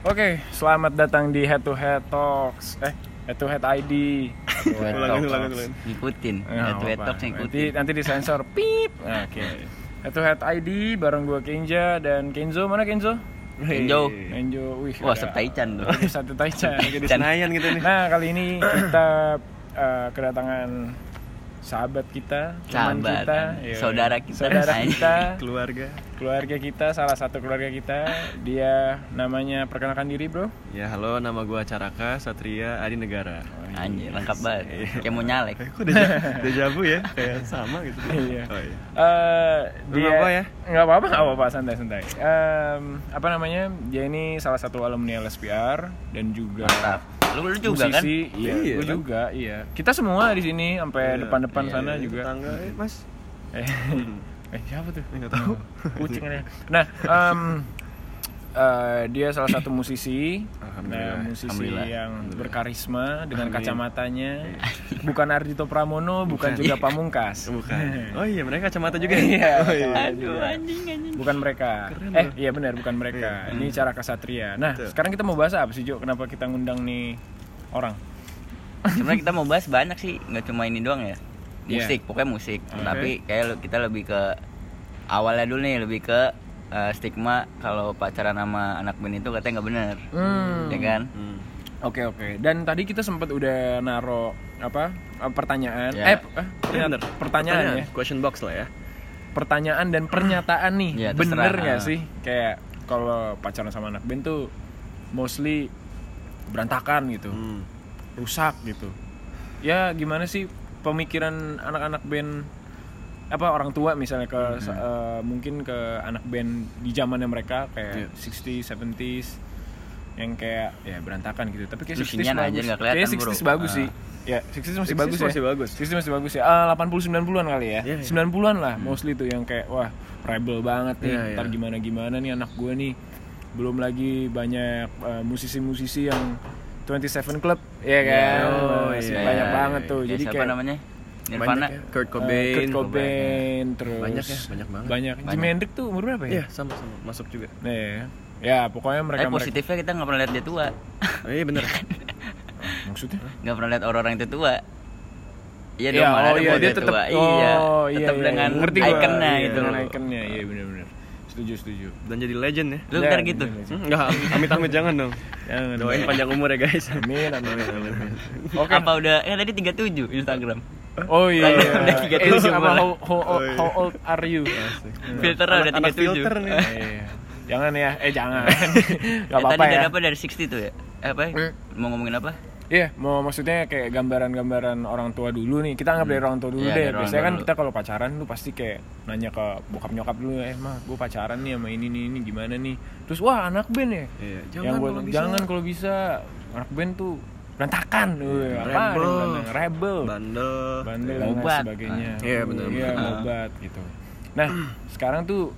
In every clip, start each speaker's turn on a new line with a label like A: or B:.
A: Oke, selamat datang di Head to Head Talks. Eh, Head to Head ID.
B: Ngikutin.
A: Nah,
B: Head to head talks
A: nanti,
B: ngikutin.
A: nanti disensor. Pip. Oke. Head to Head ID bareng gua Kenja dan Kenzo. Mana Kenzo?
B: Kenzo.
A: Kenzo. Wih.
B: Wah,
A: ada-
B: Septaichan tuh.
A: Satu Taichan.
C: Lagi di Senayan gitu nih.
A: Nah, kali ini kita eh, kedatangan sahabat kita, teman
B: Sahabat.
A: kita, iya.
B: Saudara kita.
A: saudara kita,
C: Keluarga.
A: keluarga kita, salah satu keluarga kita. Dia namanya perkenalkan diri, Bro.
C: Ya halo, nama gua Caraka Satria Adi Negara.
B: Anjir, lengkap banget. Kayak mau nyalek.
C: Eh, kok deja, deja vu ya? Kayak sama gitu.
A: Iya.
C: Oh, iya.
A: Eh,
C: Lu
A: dia
C: nggak apa ya?
A: nggak apa-apa nggak apa-apa santai santai Em, apa namanya dia ini salah satu alumni LSPR dan juga
B: Mantap. Lu, lu juga kan?
A: musisi iya,
C: Iya,
A: gua
C: kan?
A: juga iya kita semua di sini sampai
C: Iya,
A: depan-depan
B: iya,
A: sana
C: Eh,
A: juga
C: Tetangga, eh, Mas.
A: eh, eh siapa tuh
C: Enggak tahu.
A: kucing ada nah em, eh, dia salah satu musisi
C: Alhamdulillah.
A: nah, musisi
B: Alhamdulillah.
A: yang berkarisma dengan
C: Amin.
A: kacamatanya bukan Ardito Pramono bukan,
C: Bukan.
A: juga Pamungkas
C: Bukan. Oh iya, mereka kacamata juga ya?
A: Iya,
C: Oh, iya.
A: kacamata.
B: Aduh, anjing anjing.
A: bukan mereka
C: Keren
A: eh iya benar bukan mereka ini cara kesatria nah
C: Betul.
A: sekarang kita mau bahas apa sih Jo kenapa kita ngundang nih orang
B: Sebenarnya kita mau bahas banyak sih, nggak cuma ini doang ya.
A: Iya.
B: Musik, pokoknya musik.
A: Oke.
B: Tapi kayak kita lebih ke awalnya dulu nih, lebih ke eh, stigma kalau pacaran sama anak band itu katanya nggak bener.
A: Hmm.
B: Ya kan?
C: Hmm.
A: oke oke dan tadi kita sempat udah naro apa eh, pertanyaan
B: Ya.
A: eh eh,
C: bener.
A: pertanyaan ya
C: Question box lah ya.
A: pertanyaan dan pernyataan nih
B: Iya,
A: bener
B: terserah.
A: nggak
B: Ah.
A: sih kayak kalau pacaran sama anak band tuh mostly berantakan gitu
C: Hmm.
A: rusak gitu ya gimana sih pemikiran anak-anak band apa orang tua misalnya ke
B: Hmm.
A: eh, mungkin ke anak band di zamannya mereka kayak 60s 70s yang kayak ya berantakan gitu tapi kayak
B: Lu
A: 60s
B: sinyan aja
A: bagus
B: kelihatan,
A: kayak 60s
B: bro.
A: bagus
B: Ah.
A: sih ya 60s masih
C: 60s
A: bagus ya
C: masih bagus.
A: 60s masih bagus ya Ah, 80 90-an kali ya
C: Iya, iya.
A: 90-an lah mostly tuh yang kayak wah rebel banget nih
C: Iya,
A: ntar
C: iya.
A: gimana gimana nih anak gue nih belum lagi banyak eh, musisi-musisi yang 27 Club ya kan
C: Oh,
A: Masih
C: iya,
A: banyak
C: iya,
A: banget
C: iya.
A: tuh
B: Ya,
A: jadi
B: siapa
A: kayak
B: namanya?
C: Banyak
B: Nirvana.
C: ya. Kurt
A: eh,
C: Cobain.
A: Kurt Cobain terus
C: Banyak ya, banyak banget.
A: banyak Jimi
B: Banyak.
A: Hendrix tuh umur berapa
C: Iya,
A: ya
C: sama sama masuk juga.
A: Nah, ya. ya pokoknya mereka
B: Tapi positifnya kita nggak pernah lihat dia tua.
C: Oh, iya bener.
A: maksudnya
B: Nggak pernah lihat orang-orang itu tua. Iya
A: Iya,
B: mana
A: oh
B: ada
A: iya,
B: mau
A: dia
B: dia
A: tetap
B: tua. iya,
A: oh,
B: tetap
A: iya,
B: dengan
A: iya. Ngerti
B: ikonnya
A: Iya,
B: gitu.
A: dengan ikonnya iya benar-benar setuju setuju
C: Dan jadi legend ya.
B: Lu
A: Ya,
B: ntar gitu.
C: Hmm, Enggak, amit-amit jangan dong.
A: Jangan.
C: Doain panjang umur ya guys.
A: amin amin amin, amin. oke
B: Apa udah ya tadi 37 Instagram.
A: Oh iya.
B: Udah 37
A: Age
B: malah.
A: how, how,
C: Oh, iya.
A: how old are you?
B: Filternya udah
C: Anak
B: 37.
C: filter nih.
A: Iya. Jangan ya, eh jangan. Gak
B: Ya,
A: apa-apa
B: tadi
A: ya.
B: udah apa dari 60 tuh ya? Eh, Apa? ya?
A: Hmm.
B: Mau ngomongin apa?
A: Iya, mau maksudnya kayak gambaran-gambaran orang tua dulu nih. Kita anggap dari orang tua dulu
B: Iya,
A: deh.
B: dari
A: Biasanya kan
B: dulu.
A: kita kalau pacaran tuh pasti kayak nanya ke bokap nyokap dulu, eh mah gue pacaran nih sama ini nih ini gimana nih. Terus wah anak band ya.
C: Iya,
A: Yang
C: jangan
A: gua-
C: kalau bisa.
A: jangan kalau bisa anak band tuh berantakan. Wih, apa
C: Rebel.
A: Rebel.
C: Bandel.
A: bandel dan
B: Ngobat.
A: sebagainya.
C: Ah. Iya, benar.
A: Iya,
C: Ah.
A: ngobat gitu. Nah, sekarang tuh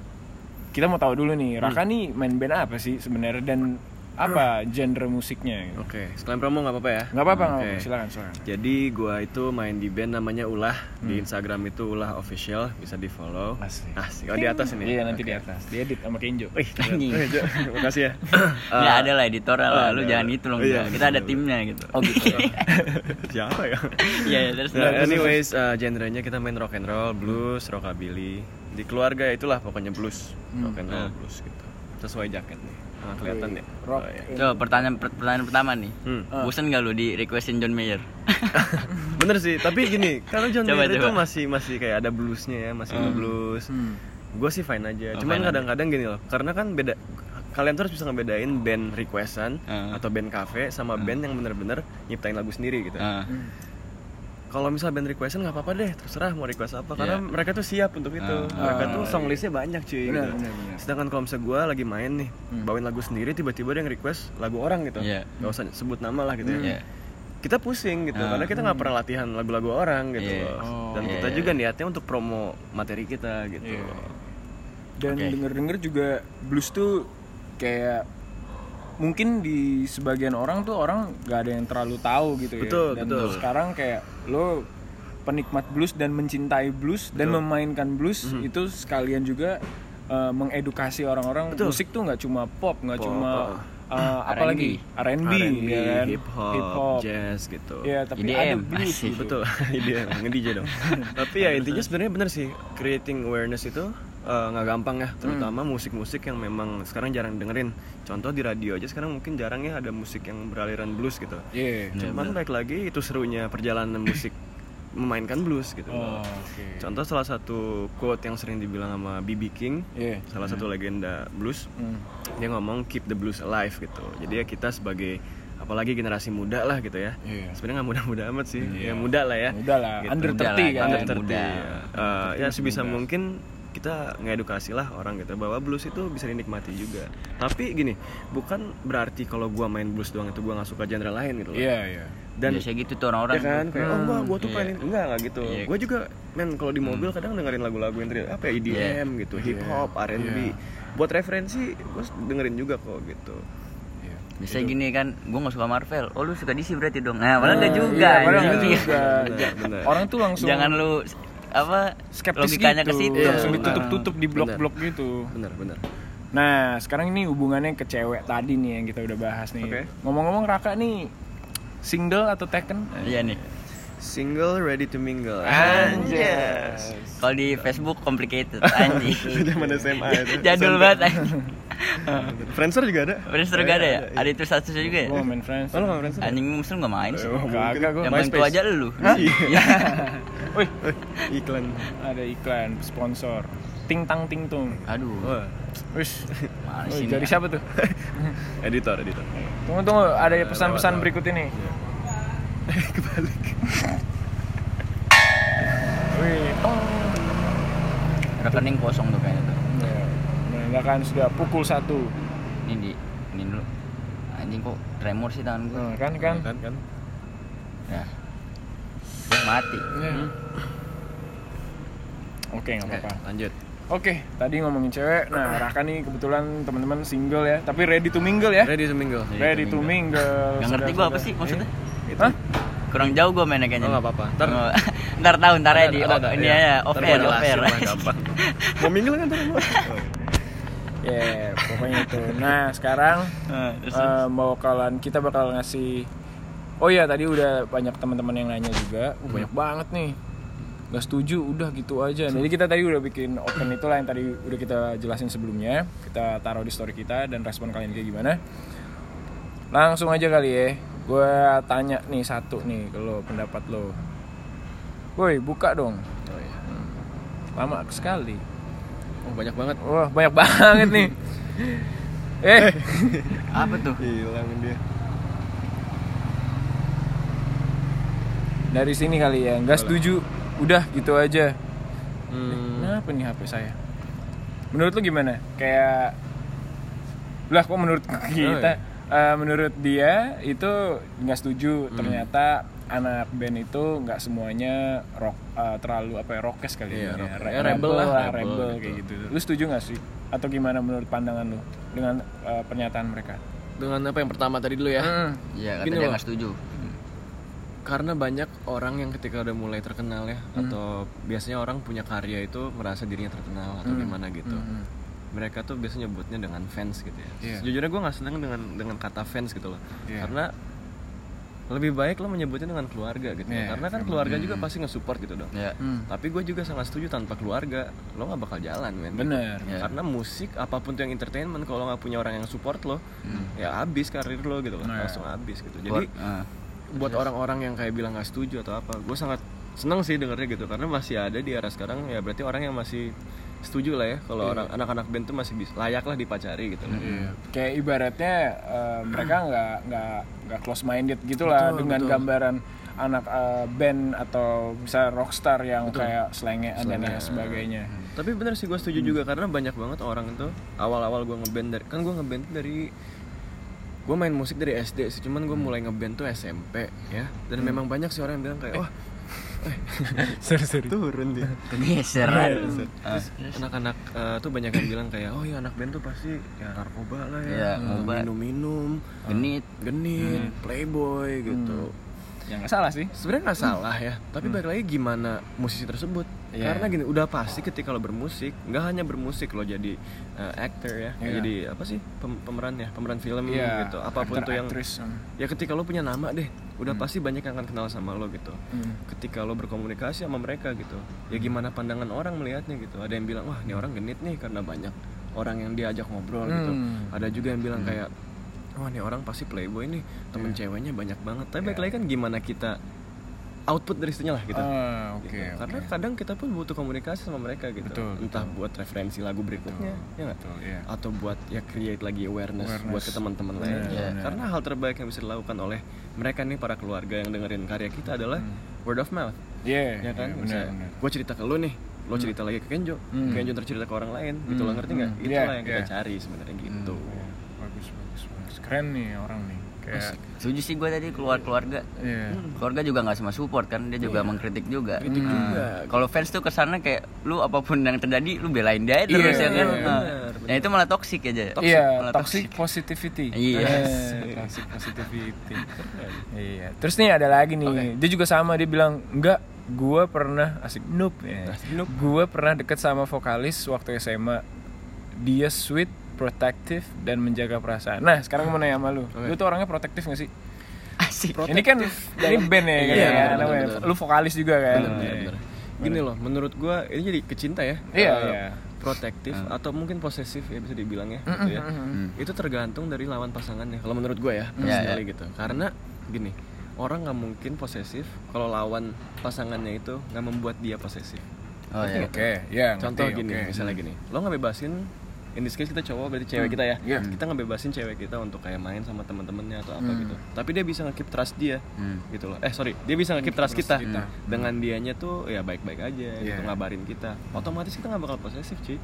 A: kita mau tahu dulu nih, Raka nih main band apa sih sebenarnya dan apa genre musiknya? gitu.
C: Oke, sekalian promo nggak apa-apa ya?
A: Nggak apa-apa, apa-apa. Silakan, silakan.
C: Jadi gua itu main di band namanya Ulah di Instagram itu Ulah Official bisa di follow.
A: Hmm. Asik.
C: Asik. Oh di atas ini.
A: Iya, nanti
C: Oke.
A: di atas. Diedit sama Kenjo.
C: Wih,
B: Anjing.
C: eh, Jo, terima kasih ya.
B: Ya ada lah editorial lah,
C: ada,
B: lu
C: ada.
B: jangan gitu loh.
C: Oh, iya.
B: Kita ada timnya gitu.
A: Oh gitu.
C: Siapa ya?
B: Iya, ya, terus
C: Nah,
B: terus.
C: anyways, uh, genrenya kita main rock and roll, blues, rockabilly. Di keluarga itulah pokoknya blues, rock and roll,
B: Hmm.
C: blues gitu. Sesuai jaket nih. Nah, kelihatan ya.
A: Rock.
C: Oh, iya.
B: Coba pertanyaan pertanyaan pertama nih.
C: Hmm.
B: Bosen gak lu di requestin John Mayer?
C: Bener sih, tapi gini, kalau John
B: Coba,
C: Mayer itu
B: coba.
C: masih masih kayak ada bluesnya ya, masih
B: Hmm.
C: blues.
A: Hmm.
C: Gue sih fine aja.
B: Oh,
C: Cuman kadang-kadang gini loh, karena kan beda kalian tuh harus bisa ngebedain band requestan
B: Hmm.
C: atau band cafe sama band yang bener-bener nyiptain lagu sendiri gitu.
B: Ah.
C: Kalau misal band requestan nggak apa-apa deh, terserah mau request apa, karena
B: Iya.
C: mereka tuh siap untuk itu.
B: Ah.
C: mereka
A: Ah,
C: tuh song listnya banyak cuy.
A: Benar,
C: gitu.
A: benar, benar.
C: Sedangkan kalau misalnya gue lagi main nih,
A: Hmm.
C: bawain lagu sendiri, tiba-tiba dia yang request lagu orang gitu.
B: Iya.
C: Gak usah sebut nama lah gitu ya.
B: Iya.
C: Kita pusing gitu,
B: Ah.
C: karena kita nggak pernah latihan lagu-lagu orang gitu
B: Iya.
C: loh.
A: Oh.
C: Dan
B: Iya,
C: kita
B: iya.
C: juga niatnya untuk promo materi kita gitu.
A: Iya. Dan
B: Oke.
A: denger-denger juga blues tuh kayak mungkin di sebagian orang tuh orang gak ada yang terlalu tahu gitu ya.
C: Betul,
A: dan
C: betul.
A: sekarang kayak lo penikmat blues dan mencintai blues dan memainkan blues
C: Mhm.
A: itu sekalian juga eh, mengedukasi orang-orang
C: Betul.
A: musik tuh nggak cuma pop nggak cuma eh, apalagi R&B, ya kan?
C: hip hop,
A: Hip hop.
C: jazz gitu.
A: Iya, tapi
B: IDM,
A: ada blues gitu.
C: Betul, ide nge-DJ dong. Tapi ya intinya sebenarnya bener sih, creating awareness itu eh, nggak gampang ya, terutama musik-musik yang memang sekarang jarang dengerin. Contoh di radio aja sekarang mungkin jarang ya ada musik yang beraliran blues gitu.
A: Iya.
C: Cuman baik lagi itu serunya perjalanan musik memainkan blues gitu.
A: Oh, oke.
C: Contoh salah satu quote yang sering dibilang sama BB King,
A: Iya.
C: salah satu legenda blues,
A: Hmm.
C: dia ngomong keep the blues alive gitu. Jadi ya kita sebagai apalagi generasi muda lah gitu ya.
A: Iya.
C: Sebenarnya nggak muda-muda amat sih, ya muda lah ya.
A: Udah lah,
C: Gitu.
A: under
B: Muda
A: 30
B: lah,
A: kan.
C: Under
B: Muda.
C: 30. ya. Eh, ya sebisa mungkin kita ngedukasi lah orang gitu bahwa blues itu bisa dinikmati juga. Tapi gini, bukan berarti kalau gua main blues doang itu gua nggak suka genre lain gitu loh.
A: Iya, iya.
C: Dan
B: biasa gitu tuh orang-orang
C: ya kan
B: tuh.
C: kayak oh gua gua tuh
B: Iya.
C: mainin enggak enggak gitu.
B: Iya.
C: Gua juga men kalau di mobil kadang dengerin lagu-lagu yang dari apa ya EDM gitu, hip hop, R&B.
A: Iya.
C: Buat referensi gua dengerin juga kok gitu.
A: Iya.
B: Bisa gini kan, gue gak suka Marvel. Oh lu suka DC berarti dong. Nah, padahal enggak juga.
A: Iya, padahal nggak juga.
C: Benar, benar.
A: Orang tuh langsung
B: Jangan lu apa
A: skeptis
B: logikanya
A: gitu.
B: ke situ.
C: Iya,
A: langsung
C: benar.
A: ditutup-tutup di blok-blok gitu.
C: Benar, benar.
A: Nah, sekarang ini hubungannya ke cewek tadi nih yang kita udah bahas nih.
C: Oke.
A: Ngomong-ngomong Raka nih single atau taken?
B: Iya nih.
C: Single ready to mingle.
A: Anjas.
B: Kalau di Facebook complicated anjing.
C: Zaman SMA itu.
B: Jadul banget anjing.
C: Friendster juga ada.
B: Friendster gak ada ya? Ada itu statusnya juga ya?
A: Gue main friends.
C: Oh, lu nggak Friendster?
B: Anjing muslim gak main sih.
C: Oh,
A: Kagak gue.
B: Yang paling tua aja lu. Iya.
A: Wih,
C: iklan.
A: ada iklan sponsor. Ting tang ting tung.
B: Aduh.
A: Jadi
B: ini?
A: siapa tuh?
C: editor, editor.
A: Tunggu tunggu, ada pesan-pesan berikut ini.
C: Kebalik.
A: Wih, tong.
B: Rekening kosong tuh kayaknya tuh.
A: Ya, Menandakan sudah pukul satu.
B: Ini di ini dulu. Anjing kok tremor sih tangan gue.
A: Nah, kan kan?
C: Kan kan.
B: Ya. Gue mati.
A: Ya. Oke, nggak apa-apa.
C: lanjut.
A: Oke, tadi ngomongin cewek. Nah, Raka nih kebetulan teman-teman single ya, tapi ready to mingle ya.
C: Ready to mingle.
A: Ready to mingle.
B: Gak ngerti gue apa sih maksudnya?
A: Hah?
B: Kurang jauh gue mainnya kayaknya.
C: Oh, nggak apa-apa. Ntar-
B: Oh, ntar tahu ntar ya di
C: ada, ada,
B: ini
C: iya.
B: aja off
C: Ntar
B: air off air.
C: Mau mingle kan tadi?
A: Ya, pokoknya itu. Nah, sekarang eh, mau kalian kita bakal ngasih Oh iya, tadi udah banyak teman-teman yang nanya juga. Uh, banyak banget nih. Gak setuju, udah gitu aja. Jadi kita tadi udah bikin open itu lah yang tadi udah kita jelasin sebelumnya. Kita taruh di story kita dan respon kalian kayak gimana. Langsung aja kali ya. Gue tanya nih satu nih ke lo pendapat lo. Woi, buka dong.
C: Oh, iya.
A: Lama sekali.
C: oh banyak banget.
A: Wah, banyak banget nih. Eh,
B: apa tuh?
C: Hilang dia.
A: dari sini kali ya. Nggak setuju. Udah gitu aja.
C: Hmm.
A: Kenapa nih HP saya? Menurut lu gimana? Kayak lah kok menurut kita eh, menurut dia itu nggak setuju ternyata anak band itu nggak semuanya rock eh, terlalu apa ya rockes kali
C: Iya,
A: ya,
C: rock. Ya, rebel lah, rebel
A: rebel
C: gitu.
A: kayak gitu. Lu setuju nggak sih? Atau gimana menurut pandangan lu dengan eh, pernyataan mereka?
C: Dengan apa yang pertama tadi dulu ya?
A: Hmm.
B: Iya, kata
C: Gini
B: dia
C: loh.
B: nggak setuju.
C: Karena banyak orang yang ketika udah mulai terkenal ya,
A: Hmm.
C: atau biasanya orang punya karya itu merasa dirinya terkenal atau
A: Hmm.
C: gimana gitu.
A: Hmm.
C: Mereka tuh biasanya nyebutnya dengan fans gitu ya.
A: Iya.
C: Sejujurnya gue nggak seneng dengan dengan kata fans gitu loh,
A: Iya.
C: karena lebih baik lo menyebutnya dengan keluarga gitu.
A: Iya,
C: ya. Karena kan keluarga juga pasti nge-support gitu dong.
B: Ya.
A: Hmm.
C: Tapi gue juga sangat setuju tanpa keluarga lo nggak bakal jalan men.
A: Bener.
B: Ya.
C: Karena musik apa pun tuh yang entertainment kalau nggak punya orang yang support lo, ya habis karir lo gitu loh,
A: Nah.
C: langsung habis gitu. Jadi
B: Buat- ah.
C: buat orang-orang yang kayak bilang nggak setuju atau apa, gue sangat seneng sih dengernya gitu karena masih ada di era sekarang ya berarti orang yang masih setuju lah ya kalau orang anak-anak band tuh masih bisa layak lah dipacari gitu.
A: Iya. Kayak ibaratnya eh, mereka nggak nggak nggak close minded gitulah
C: Betul,
A: dengan
C: betul.
A: gambaran anak eh, band atau bisa rockstar yang kayak selengean dan lain sebagainya.
C: Tapi bener sih gue setuju juga karena banyak banget orang itu awal-awal gue ngeband dari kan gue ngeband dari gue main musik dari SD sih cuman gue mulai ngeband tuh SMP ya. Dan memang banyak sih orang yang bilang kayak wah
A: Sorry sorry.
C: turun dia
B: Kegeser.
C: Terus anak-anak eh, tuh banyak yang bilang kayak oh ya anak band tuh pasti ya narkoba lah ya,
B: Iya, ngobat.
C: minum-minum,
B: Genit.
C: genit, playboy gitu.
A: ya nggak salah sih
C: sebenarnya nggak salah ya tapi balik lagi gimana musisi tersebut
A: Iya.
C: karena gini udah pasti ketika lo bermusik nggak hanya bermusik lo jadi uh, actor ya
A: Iya.
C: jadi apa sih pem- pemeran ya pemeran film
A: Iya,
C: gitu apa pun
A: actor,
C: tuh yang
A: hmm.
C: ya ketika lo punya nama deh udah pasti banyak yang akan kenal sama lo gitu
A: Hmm.
C: ketika lo berkomunikasi sama mereka gitu ya gimana pandangan orang melihatnya gitu ada yang bilang wah ini orang genit nih karena banyak orang yang diajak ngobrol gitu
A: Hmm.
C: ada juga yang bilang kayak wah ini orang pasti playboy nih temen
A: Iya.
C: ceweknya banyak banget tapi balik lagi kan gimana kita output dari situnya lah gitu
A: Ah, oke
C: Gitu.
A: oke.
C: karena kadang kita pun butuh komunikasi sama mereka gitu
A: Betul,
C: entah buat referensi lagu berikutnya ya nggak
A: betul, iya.
C: atau buat ya create lagi awareness,
A: Awareness.
C: buat ke teman-teman
A: Benar,
C: lain
A: benar.
C: karena hal terbaik yang bisa dilakukan oleh mereka nih para keluarga yang dengerin karya kita adalah word of mouth.
A: Iya,
C: ya kan?
A: iya, benar,
C: Misalnya,
A: benar.
C: gue cerita ke lo nih lo cerita lagi ke Kenjo.
A: Hmm.
C: Kenjo ntar cerita ke orang lain gitu lo
A: Hmm,
C: ngerti nggak?
A: Hmm.
C: itulah
A: Iya,
C: yang kita
A: iya.
C: cari sebenarnya gitu.
A: Iya, bagus bagus bagus. Keren nih orang nih kayak
B: setuju sih gue tadi keluar keluarga.
A: Iya.
B: Keluarga juga nggak sama support kan dia juga mengkritik juga.
C: Kritik
B: Hmm.
C: juga.
B: kalau fans tuh ke sana kayak lu apa pun yang terjadi lu belain dia terus
A: Iya,
B: ya kan?
A: iya,
B: Nah, ya itu malah toxic aja.
A: Iya
B: malah
A: toxic positivity.
B: Iya.
A: Eh, toxic positivity. Iya. Terus nih ada lagi nih. Dia juga sama dia bilang enggak gua pernah asik noob ya. gua pernah deket sama vokalis waktu SMA dia sweet protective dan menjaga perasaan. Nah sekarang mau nanya sama lu. Lu tuh orangnya protektif gak sih?
B: Asik.
A: Ini kan ini band ya kan?
C: Iya,
A: ya,
C: benar,
A: namanya.
C: benar.
A: lu vokalis juga kan?
C: Bener, bener, bener. gini loh menurut gue ini jadi kecinta ya.
A: Iya,
C: Eh,
A: iya.
C: protektif atau mungkin posesif ya bisa dibilang ya gitu ya. itu tergantung dari lawan pasangannya kalau menurut gue ya personally gitu. Karena gini orang nggak mungkin posesif kalau lawan pasangannya itu nggak membuat dia posesif.
B: Oh ya
A: oke ya
C: contoh
A: ngerti,
C: gini
A: oke.
C: misalnya gini. Lo nggak bebasin in this case kita cowok berarti cewek kita ya
A: Iya.
C: kita nggak bebasin cewek kita untuk kayak main sama teman-temannya atau apa gitu tapi dia bisa nge-keep trust dia
B: Hmm.
C: gitu loh eh sorry dia bisa nge-keep trust kita,
A: kita.
C: dengan dianya tuh ya baik-baik aja gitu
A: Iya.
C: ngabarin kita otomatis kita nggak bakal posesif cuy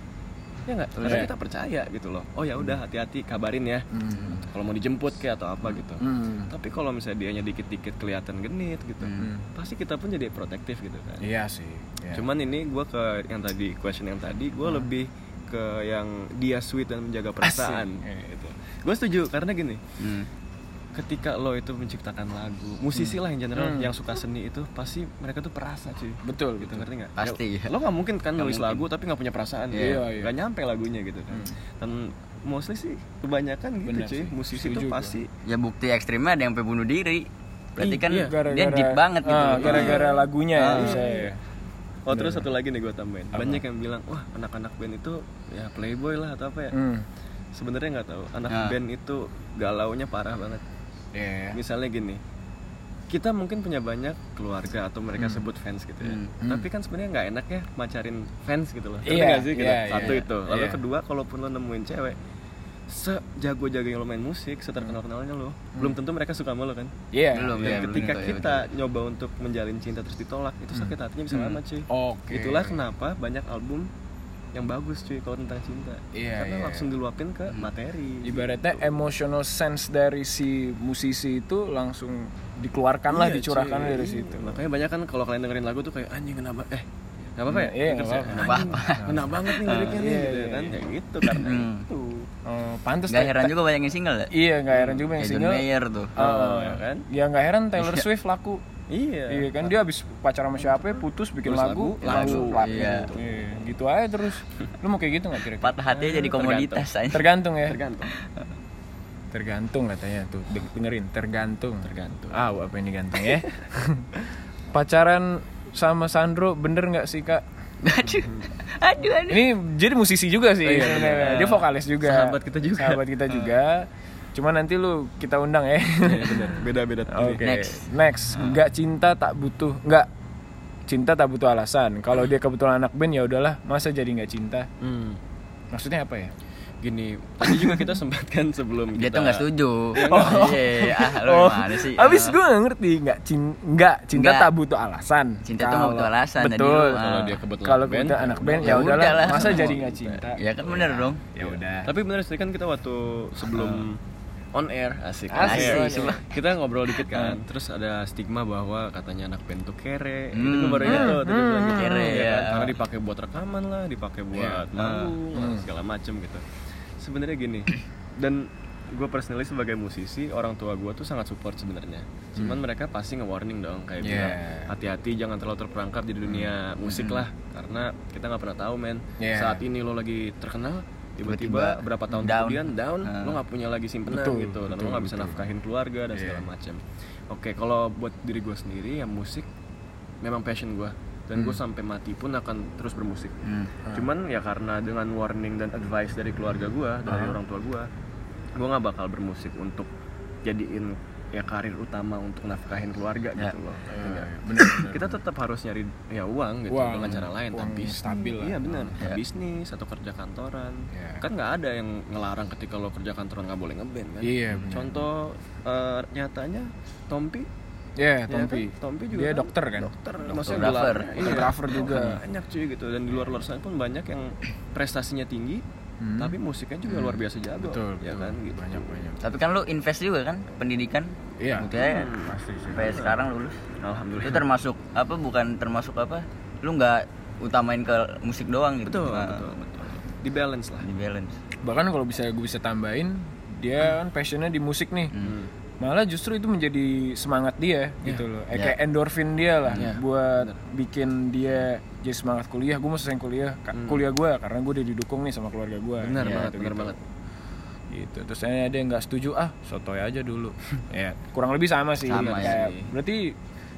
C: ya nggak karena
A: Iya.
C: kita percaya gitu loh oh ya udah hati-hati kabarin ya
A: Hmm.
C: kalau mau dijemput kayak atau apa gitu
A: Hmm.
C: tapi kalau misalnya dianya dikit-dikit kelihatan genit gitu
A: Hmm.
C: pasti kita pun jadi protektif gitu kan
A: iya sih iya.
C: Cuman ini gue ke yang tadi question yang tadi gue
A: Hmm.
C: lebih ke yang dia sweet dan menjaga perasaan.
A: Asik.
C: Gitu. Gue setuju karena gini,
B: Hmm.
C: ketika lo itu menciptakan lagu, musisi lah yang general
A: Hmm.
C: yang suka seni itu pasti mereka tuh perasa cuy.
A: betul
C: Gitu
A: betul
C: ngerti nggak?
B: Pasti,
C: Ya,
B: ya.
C: Lo nggak mungkin kan
B: Nggak
C: nulis
B: mungkin.
C: lagu tapi nggak punya perasaan.
A: Iya,
C: gitu.
A: iya.
C: Nggak nyampe lagunya gitu kan. Dan mostly sih kebanyakan gitu
A: Benar
C: cuy.
A: sih.
C: Musisi itu
A: gua.
C: pasti
B: ya bukti ekstrimnya ada yang sampai bunuh diri berarti kan
C: Iya.
B: dia deep banget gitu
A: ah, gara-gara lagunya
C: Ah.
A: bisa ya.
C: Oh terus satu lagi nih gue tambahin. Banyak yang bilang, wah anak-anak band itu ya playboy lah atau apa ya.
A: Hmm.
C: Sebenarnya nggak tahu. Anak
B: Nah.
C: band itu galaunya parah banget.
A: Iya.
C: Misalnya gini, kita mungkin punya banyak keluarga atau mereka sebut fans gitu ya.
B: Hmm.
C: Tapi kan sebenarnya nggak enak ya macarin fans gitu loh.
A: Iya,
C: nggak sih? Gitu?
A: iya,
C: Satu
A: iya.
C: itu. Lalu
A: Iya.
C: kedua, kalaupun lo nemuin cewek sejago-jagonya lo main musik, seterkenal-kenalnya lo, belum tentu mereka suka sama lo kan.
A: Iya.
B: Belum,
C: Dan
B: iya,
C: ketika
B: belum tentu, ya,
C: kita nyoba untuk menjalin cinta terus ditolak, itu sakit hatinya bisa lama cuy.
A: Oke.
C: Itulah kenapa banyak album yang bagus cuy kalau tentang cinta.
A: Iya,
C: Karena
A: iya.
C: langsung diluapin ke materi.
A: Ibaratnya emotional sense dari si musisi itu langsung dikeluarkan lah,
C: Iya,
A: dicurahkan
C: cuy.
A: dari situ.
C: Makanya banyak kan kalau kalian dengerin lagu tuh kayak anjing kenapa eh Gak apa-apa ya?
A: Iya,
C: ya,
A: apa-apa.
C: "Anjing, Kena banget nih liriknya nih
A: Iya,
C: gitu
A: iya,
C: kan
A: iya.
C: Kayak gitu karena
B: Hmm.
C: itu
A: Pantes
B: Gak heran juga banyak yang single ya
A: Iya, nggak heran juga
B: John
A: single.
B: Mayer tuh
A: Oh,
C: ya kan?
A: Ya nggak heran Taylor Swift laku.
C: Iya
A: Iya kan dia habis pacaran sama siapa putus bikin
C: Tulis
A: lagu,
C: lagu,
A: langsung
B: lagu,
A: laku.
B: iya.
A: Iya, gitu aja terus. Lu mau kayak gitu nggak kira-kira?
B: patah hatinya jadi komoditas aja
A: Tergantung ya.
C: Tergantung
A: Tergantung katanya tuh. Deng- Dengerin, tergantung.
C: Tergantung
A: Ah, apa ini gantung ya? Pacaran sama Sandro bener nggak sih kak?
B: Aduh aduh aduh
A: Ini jadi musisi juga sih.
C: iya,
A: sebenarnya.
C: bener.
A: Dia vokalis juga.
C: Sahabat kita juga.
A: Sahabat kita juga. Cuma nanti lu kita undang ya.
C: Iya benar Beda-beda
A: Oke.
B: Next.
A: Next. Nggak cinta tak butuh. Nggak cinta tak butuh alasan. Kalau dia kebetulan anak band ya udahlah. Masa jadi nggak cinta?
C: hmm.
A: Maksudnya apa ya?
C: Gini Tadi juga kita sempat kan sebelum
B: dia
C: kita
B: tuh nggak setuju
A: Oh.
B: iya ah lu gimana sih
A: Abis
B: Ah.
A: gue nggak ngerti. Nggak cin nggak cinta
B: Nggak.
A: tak butuh alasan.
B: Cinta tuh nggak butuh alasan,
A: Betul.
B: lu, ah.
C: Kalau dia kebetulan
A: Kalau
C: band,
A: kita anak band
B: ya
A: ya udahlah.
B: udahlah.
A: Masa jadi nggak cinta?
B: ya kan bener dong
A: Ya udah.
C: Tapi bener sih kan kita waktu sebelum on air asik, on
A: Asik,
C: air.
A: asik.
C: kita ngobrol dikit kan terus ada stigma bahwa katanya anak band tuh kere itu
B: Hmm.
C: gue baru ingat tuh tadi
A: Hmm.
C: bilang gitu
B: Kere,
C: ya
B: ya.
C: kan? karena dipakai buat rekaman lah dipakai buat
A: Iya.
C: manggung lah,
A: Hmm.
C: segala macem gitu sebenarnya gini dan gue personally sebagai musisi orang tua gue tuh sangat support sebenarnya cuman mereka pasti nge-warning dong kayak
A: Yeah.
C: bilang hati-hati jangan terlalu terperangkap di dunia musik lah karena kita nggak pernah tahu men
A: Yeah.
C: saat ini lo lagi terkenal
B: Tiba-tiba
C: berapa tahun
B: down.
C: kemudian down
B: Ah.
C: lo nggak punya lagi simpenan
A: Betul,
C: gitu dan lo nggak bisa
A: betul.
C: nafkahin keluarga dan segala
A: Yeah.
C: macam oke kalau buat diri gue sendiri ya musik memang passion gue dan gue sampai mati pun akan terus bermusik
B: Hmm.
C: cuman ya karena dengan warning dan advice dari keluarga gue dari orang tua gue gue nggak bakal bermusik untuk jadiin ya karir utama untuk nafkahin keluarga
B: Ya.
C: gitu loh Ngerti
A: Eh,
C: nggak?
A: bener
C: kita tetap harus nyari ya uang gitu
A: Uang,
C: dengan cara lain
A: uang
C: tapi
A: stabil lah.
C: iya benar
B: Ya.
C: bisnis atau kerja kantoran
A: Ya.
C: kan nggak ada yang ngelarang ketika lo kerja kantoran nggak boleh ngeband kan
A: Iya,
C: contoh eh, nyatanya Tompi
A: Ya,
C: ya
A: Tompi.
C: kan? Tompi juga
A: Dia
C: kan
A: dokter kan?
C: dokter
B: Dokter.
C: maksudnya gelarnya, iya.
A: Fotografer juga.
C: banyak cuy gitu dan di luar luar sana pun banyak yang prestasinya tinggi
A: Hmm.
C: tapi musiknya juga luar biasa jago
A: Betul,
C: ya
A: betul.
C: kan gitu
A: Banyak, banyak.
B: Tapi kan lu invest juga kan pendidikan.
A: Iya.
B: Buktinya
C: Hmm.
A: Pasti sih.
B: sampai sekarang lulus.
C: alhamdulillah
B: Itu termasuk apa bukan termasuk apa? Lu nggak utamain ke musik doang gitu.
C: betul
B: Nah,
C: betul betul di balance lah
B: Di balance.
A: Bahkan kalau bisa gue bisa tambahin, dia kan passionnya di musik nih.
B: Hmm.
A: Malah justru itu menjadi semangat dia gitu loh. Eh,
B: Ya.
A: Kayak endorfin dia lah
C: Ya,
A: buat bikin dia jadi semangat kuliah. Gue mau selesai kuliah, ka- kuliah gue karena gue udah didukung nih sama keluarga gue.
C: benar
B: Iya,
C: banget benar
A: gitu.
C: banget
A: gitu terus saya ada yang nggak setuju ah sotoy aja dulu ya kurang lebih sama sih
B: Sama
A: Kayak,
B: sih.
A: berarti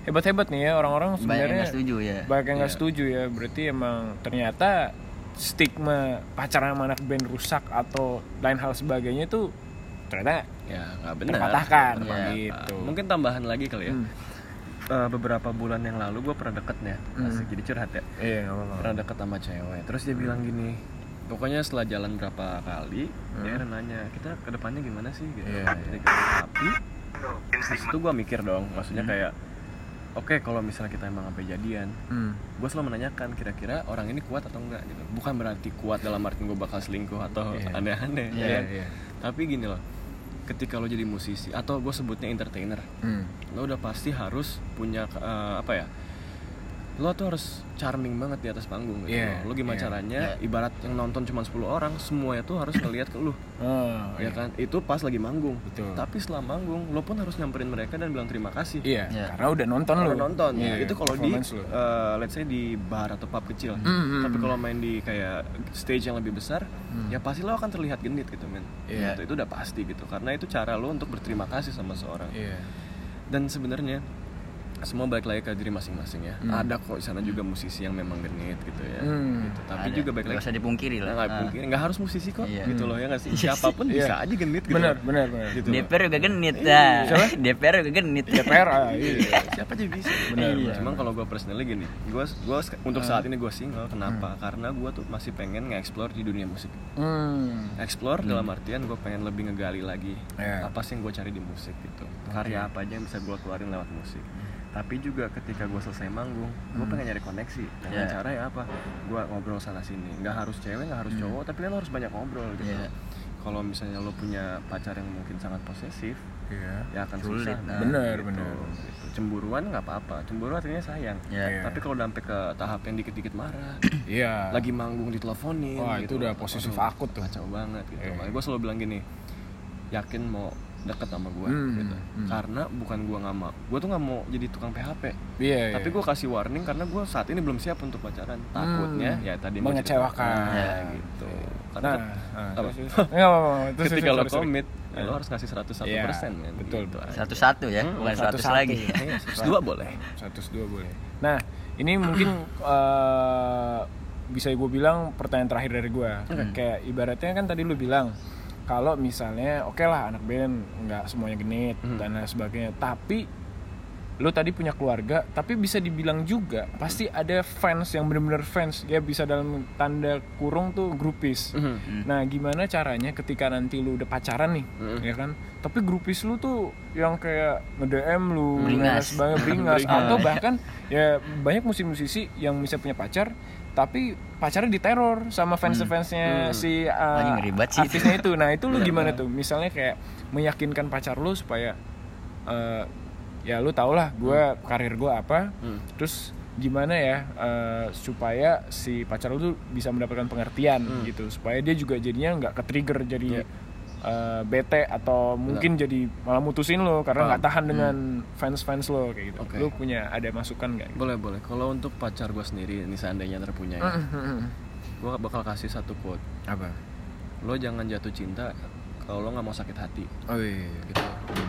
A: hebat hebat nih ya orang-orang
B: Banyak yang
A: sebenarnya
B: nggak setuju ya.
A: banyak yang nggak
C: Iya.
A: setuju ya berarti emang ternyata stigma pacaran sama anak band rusak atau lain hal sebagainya itu ternyata
C: ya nggak benar
A: terpatahkan
B: Iya.
A: gitu
C: mungkin tambahan lagi kali ya
A: Hmm.
C: Eh, beberapa bulan yang lalu gue pernah deket nih
A: Hmm.
C: asik jadi curhat ya
A: iya
C: pernah deket sama cewek terus dia bilang gini pokoknya setelah jalan berapa kali dia ada nanya kita ke depannya gimana sih gitu
A: Iya,
C: Jadi gitu. tapi di situ gue mikir dong maksudnya kayak oke kalau misalnya kita emang sampai jadian
A: Hmm.
C: gue selalu menanyakan kira-kira orang ini kuat atau enggak gitu bukan berarti kuat dalam arti gue bakal selingkuh atau
A: Iya.
C: aneh-aneh ya
A: Iya,
C: kan?
A: iya.
C: tapi gini loh ketika lo jadi musisi atau gue sebutnya entertainer
A: Hmm.
C: lo udah pasti harus punya eh, apa ya lo tuh harus charming banget di atas panggung gitu loh. lo gimana
A: iya.
C: caranya ibarat yang nonton cuma 10 orang semuanya tuh harus ngelihat ke lo
A: Oh,
C: ya
A: iya.
C: kan itu pas lagi manggung
A: Betul.
C: tapi setelah manggung lo pun harus nyamperin mereka dan bilang terima kasih
A: Iya,
B: Iya.
A: karena udah nonton lu.
C: Kalau nonton
A: Iya,
C: itu kalau di eh, let's say di bar atau pub kecil
A: Hmm, hmm,
C: tapi
A: hmm.
C: kalau main di kayak stage yang lebih besar ya pasti lo akan terlihat genit gitu men
A: Iya.
C: Gitu, itu udah pasti gitu karena itu cara lo untuk berterima kasih sama seorang
A: Iya.
C: dan sebenarnya semua balik lagi ke diri masing-masing ya
A: Hmm.
C: ada kok di sana juga musisi yang memang genit gitu ya
A: Hmm.
C: gitu. tapi
B: Ada.
C: juga balik
B: Nggak
C: lagi
B: usah dipungkiri lah.
C: nggak
B: Ah.
C: mungkin nggak harus musisi kok
B: Iya.
C: gitu loh ya nggak sih siapa pun
A: Iya.
C: bisa aja genit gitu
A: Benar, benar, benar.
C: gitu.
B: DPR juga genit dah. DPR juga genit.
A: DPR ah, iya.
C: Iya, siapa aja bisa
A: Benar,
C: Iya.
A: benar.
C: Cuman kalau gue personally gini, gue gua sek- untuk saat ini gue single. Kenapa? Karena gue tuh masih pengen nge-explore di dunia musik.
A: Hmm.
C: Explore dalam artian gue pengen lebih ngegali lagi
A: Iya.
C: apa sih yang gue cari di musik gitu. Karya apa aja yang bisa gue keluarin lewat musik. Tapi juga ketika gue selesai manggung, gue pengen nyari koneksi. Dengan
B: Iya.
C: cara ya apa? Gue ngobrol sana sini. Nggak harus cewek, nggak harus cowok, tapi kan lo harus banyak ngobrol gitu.
B: Iya.
C: Kalau misalnya lo punya pacar yang mungkin sangat posesif,
A: Iya.
C: ya akan
B: Sulit,
C: susah.
B: nah.
A: Bener,
C: gitu.
A: bener.
C: Gitu. Cemburuan nggak apa-apa. Cemburu artinya sayang.
B: Iya.
C: Tapi kalau udah sampai ke tahap yang dikit-dikit marah,
A: Iya.
C: lagi manggung diteleponin,
A: Wah, itu udah posesif akut tuh.
C: Kacau banget gitu. Makanya gue selalu bilang gini, yakin mau deket sama gue
A: Hmm,
C: gitu.
A: hmm.
C: Karena bukan gue nggak mau, gue tuh nggak mau jadi tukang PHP.
A: Iya.
C: Tapi
A: iya.
C: gue kasih warning karena gue saat ini belum siap untuk pacaran. Takutnya
A: Hmm.
C: ya tadi
A: Mengecewakan.
C: Nah,
B: Iya.
C: gitu.
A: Nah,
C: Karena
A: nah,
C: apa?
A: terus,
C: ketika lo komit, ya lo harus ngasih 101
A: Iya,
C: persen kan.
A: betul,
C: Gitu aja.
B: Satu-satu ya,
C: Hmm,
B: bukan
A: satu-satu.
B: lagi.
C: Iya, 102 boleh.
A: 102 boleh. Nah, ini mungkin eh, bisa gue bilang pertanyaan terakhir dari gue. Kayak ibaratnya kan tadi lu bilang kalau misalnya oke lah anak band nggak semuanya genit
C: Hmm.
A: dan lain sebagainya, tapi lu tadi punya keluarga, tapi bisa dibilang juga pasti ada fans yang benar-benar fans, ya bisa dalam tanda kurung tuh grupis.
C: Mhm.
A: Nah, gimana caranya ketika nanti lu udah pacaran nih,
C: Mm.
A: ya kan? Tapi grupis lu tuh yang kayak nge-DM lu,
B: Beringas.
A: beringas,
C: Beringas.
A: atau bahkan ya banyak musisi-musisi yang bisa punya pacar, tapi pacarnya diteror sama fans-fansnya
C: Hmm.
A: si uh,
B: sih
A: artisnya itu. Nah, itu lu gimana tuh? Misalnya kayak meyakinkan pacar lu supaya uh, ya lu tau lah gue karir gue apa,
C: Hmm.
A: terus gimana ya uh, supaya si pacar lu tuh bisa mendapatkan pengertian
C: Hmm.
A: gitu supaya dia juga jadinya nggak ke trigger jadi
C: Iya.
A: Eh, bete atau mungkin jadi malah mutusin lo karena nggak tahan dengan fans fans lo kayak gitu.
C: Oke.
A: lu punya ada masukan nggak?
C: Boleh boleh. Kalau untuk pacar gue sendiri ini seandainya terpunya ya. Gue bakal kasih satu quote.
A: Apa?
C: Lo jangan jatuh cinta kalau lo nggak mau sakit hati.
A: Oh iya
C: gitu.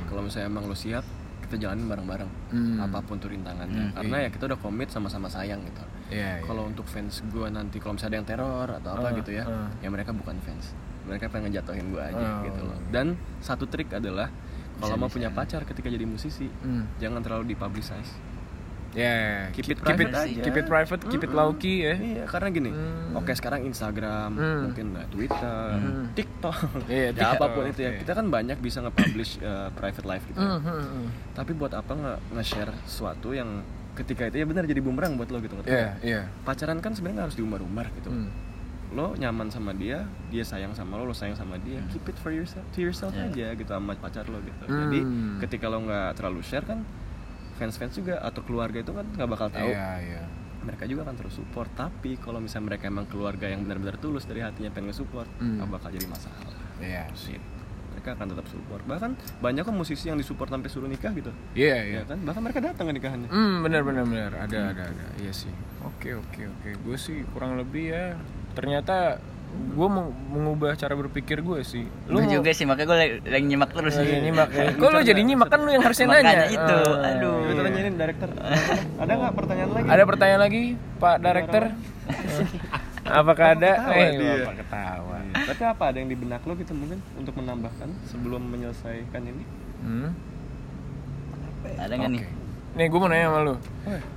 C: Kalau misalnya emang lo siap kita jalanin bareng-bareng.
A: Hmm.
C: apa pun tuh rintangannya. Karena ya kita udah komit sama-sama sayang gitu.
A: Iya iya.
C: kalau untuk fans gue nanti kalau misalnya ada yang teror atau apa
A: Ah,
C: gitu ya
A: ah.
C: ya mereka bukan fans mereka pengen ngejatuhin gue aja
A: Oh.
C: gitu loh dan satu trik adalah kalau mau punya pacar ketika jadi musisi
A: Hmm.
C: jangan terlalu dipublicize
A: Ya,
C: Keep it
A: keep it,
C: private aja.
A: keep it private, keep it low key ya.
C: Iya, karena gini.
A: Hmm.
C: Oke, sekarang Instagram,
A: Hmm.
C: mungkin Twitter,
A: Hmm.
C: TikTok.
A: Iya,
C: ya
A: apa
C: pun itu ya.
A: iya.
C: Kita kan banyak bisa nge-publish uh, private life gitu. ya.
A: Hmm, hmm, hmm.
C: Tapi buat apa nge- nge-share sesuatu yang ketika itu ya benar jadi bumerang buat lo gitu ngerti
A: Iya,
C: nggak?
A: iya.
C: Pacaran kan sebenarnya harus diumbar-umbar gitu.
A: Hmm.
C: Lo nyaman sama dia, dia sayang sama lo, lo sayang sama dia. Keep it for yourself, to yourself
B: Iya.
C: aja gitu sama pacar lo gitu.
A: Hmm.
C: Jadi ketika lo nggak terlalu share kan fans-fans juga atau keluarga itu kan nggak bakal tahu
A: Iya, iya.
C: mereka juga akan terus support tapi kalau misalnya mereka emang keluarga yang benar-benar tulus dari hatinya pengen nge-support
A: Hmm.
C: nggak bakal jadi masalah
A: Iya, sih.
C: mereka akan tetap support bahkan banyak kok musisi yang disupport sampai suruh nikah gitu
A: Iya, iya.
C: ya kan bahkan mereka datang ke nikahannya
A: Hmm, benar benar benar. Ada ada ada. Iya sih. Oke, oke, oke. Gue sih kurang lebih ya. Ternyata gue mau mengubah cara berpikir gue sih.
B: Lu
A: mau-
B: juga sih makanya gue lagi, lagi nyimak terus
A: Lagi nyimak ya. Kok lu jadi nyimak kan lu yang harusnya
B: Makanya
A: nanya.
B: itu,
A: Ah,
B: aduh.
C: kita tanyain director ada nggak pertanyaan lagi
A: Ada pertanyaan lagi, Pak Director? Apakah ada?
C: ketawa
A: Eh,
C: dia?
A: Bapak ketawa.
C: Tapi apa ada yang di benak lo gitu mungkin untuk menambahkan sebelum menyelesaikan ini
A: Hmm.
B: Ada nggak nih?
A: Nih gue mau nanya sama lu.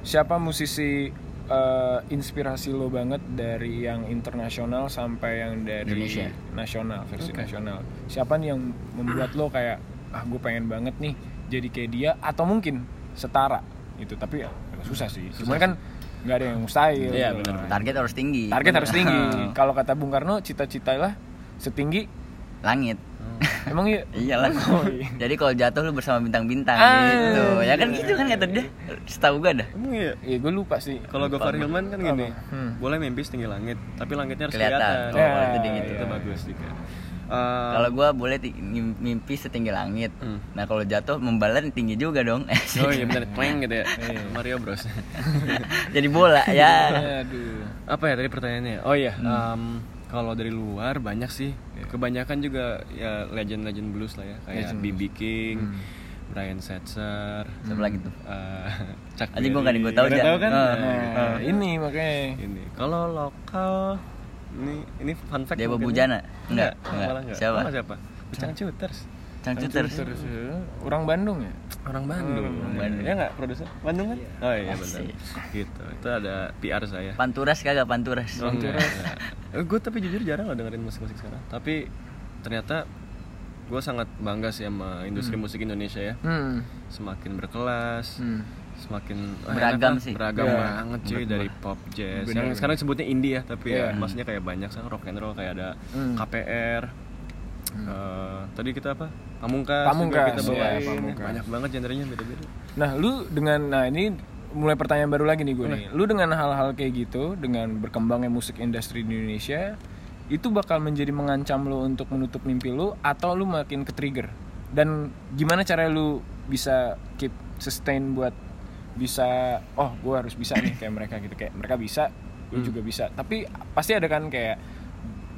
A: Siapa musisi eh, inspirasi lo banget dari yang internasional sampai yang dari
B: Indonesia.
A: nasional versi nasional? Siapa nih yang membuat lo kayak ah gue pengen banget nih jadi kayak dia atau mungkin setara gitu tapi ya susah sih. Cuman kan nggak ada yang mustahil.
C: Iya,
A: gitu.
C: benar-benar.
B: Target harus tinggi.
A: Target harus tinggi. Kalau kata Bung Karno cita-citalah setinggi
B: Langit.
A: emang iya.
B: Iyalah.
A: Oh, iya.
B: Jadi kalau jatuh lu bersama bintang-bintang
A: Ah,
B: gitu. Ya kan gitu kan kata dia. Setahu gue dah.
C: emang iya
A: Iya gue lupa sih.
C: kalau Gofar Hilman kan gini?
A: Hmm.
C: boleh mimpi setinggi langit tapi langitnya harus
B: Kelihatan.
C: kelihatan,
B: Oh,
A: Ya,
B: itu gitu.
C: itu bagus juga Eh,
B: Kalau gua boleh ti- ngim- mimpi setinggi langit.
C: Hmm.
B: Nah kalau jatuh membalan tinggi juga dong.
C: Oh iya benar, twang gitu ya.
A: Iya.
C: Mario Bros.
B: Jadi bola ya.
A: Aduh.
C: Apa ya tadi pertanyaannya? Oh iya,
A: Hmm.
C: em, kalau dari luar banyak sih. Kebanyakan juga ya legend-legend blues lah ya, kayak
A: Legend
C: BB King,
A: Hmm.
C: Brian Setzer,
B: Siapa lagi tuh?
C: eh, Chuck Berry.
B: nggak ada- gua tahu,
C: kan?
B: Ah.
C: Nah,
A: Nah, ini makanya.
C: ini. Kalau lokal ini ini fun fact
B: Dewa
C: mungkin
B: Bujana?
C: ya.
B: Enggak,
C: Enggak,
B: enggak.
C: enggak.
B: Siapa?
C: Malah siapa? Bujang Cuters.
B: Cangcuter.
A: Terus orang Bandung ya?
C: Orang Bandung.
A: Orang
B: Bandung.
C: Ya enggak produser? Bandung kan? Oh iya benar. Gitu. Itu ada PR saya.
B: Panturas kagak panturas.
C: Oh, enggak. gue tapi jujur jarang loh dengerin musik-musik sekarang. Tapi ternyata gue sangat bangga sih sama industri musik Indonesia ya.
A: Hmm.
C: Semakin berkelas,
A: Hmm.
C: semakin wah,
B: Beragam sih.
C: Beragam
A: Iya,
C: banget cuy
A: menurut
C: dari pop jazz.
A: Bener.
C: Yang sekarang sebutnya indie ya, tapi ya
A: Iya.
C: maksudnya kayak banyak sekarang rock and roll kayak ada
A: Hmm.
C: KPR. Eh, tadi kita apa? Pamungkas,
A: Pamungkas,
C: juga kita
A: iya,
C: bawain.
A: Pamungkas.
C: Banyak banget genrenya beda-beda.
A: Nah, lu dengan nah ini mulai pertanyaan baru lagi nih gue nih. Lu dengan hal-hal kayak gitu, dengan berkembangnya musik industri di Indonesia, itu bakal menjadi mengancam lu untuk menutup mimpi lu atau lu makin ke trigger? Dan gimana cara lu bisa keep sustain buat bisa oh gue harus bisa nih kayak mereka gitu kayak mereka bisa gue juga bisa tapi pasti ada kan kayak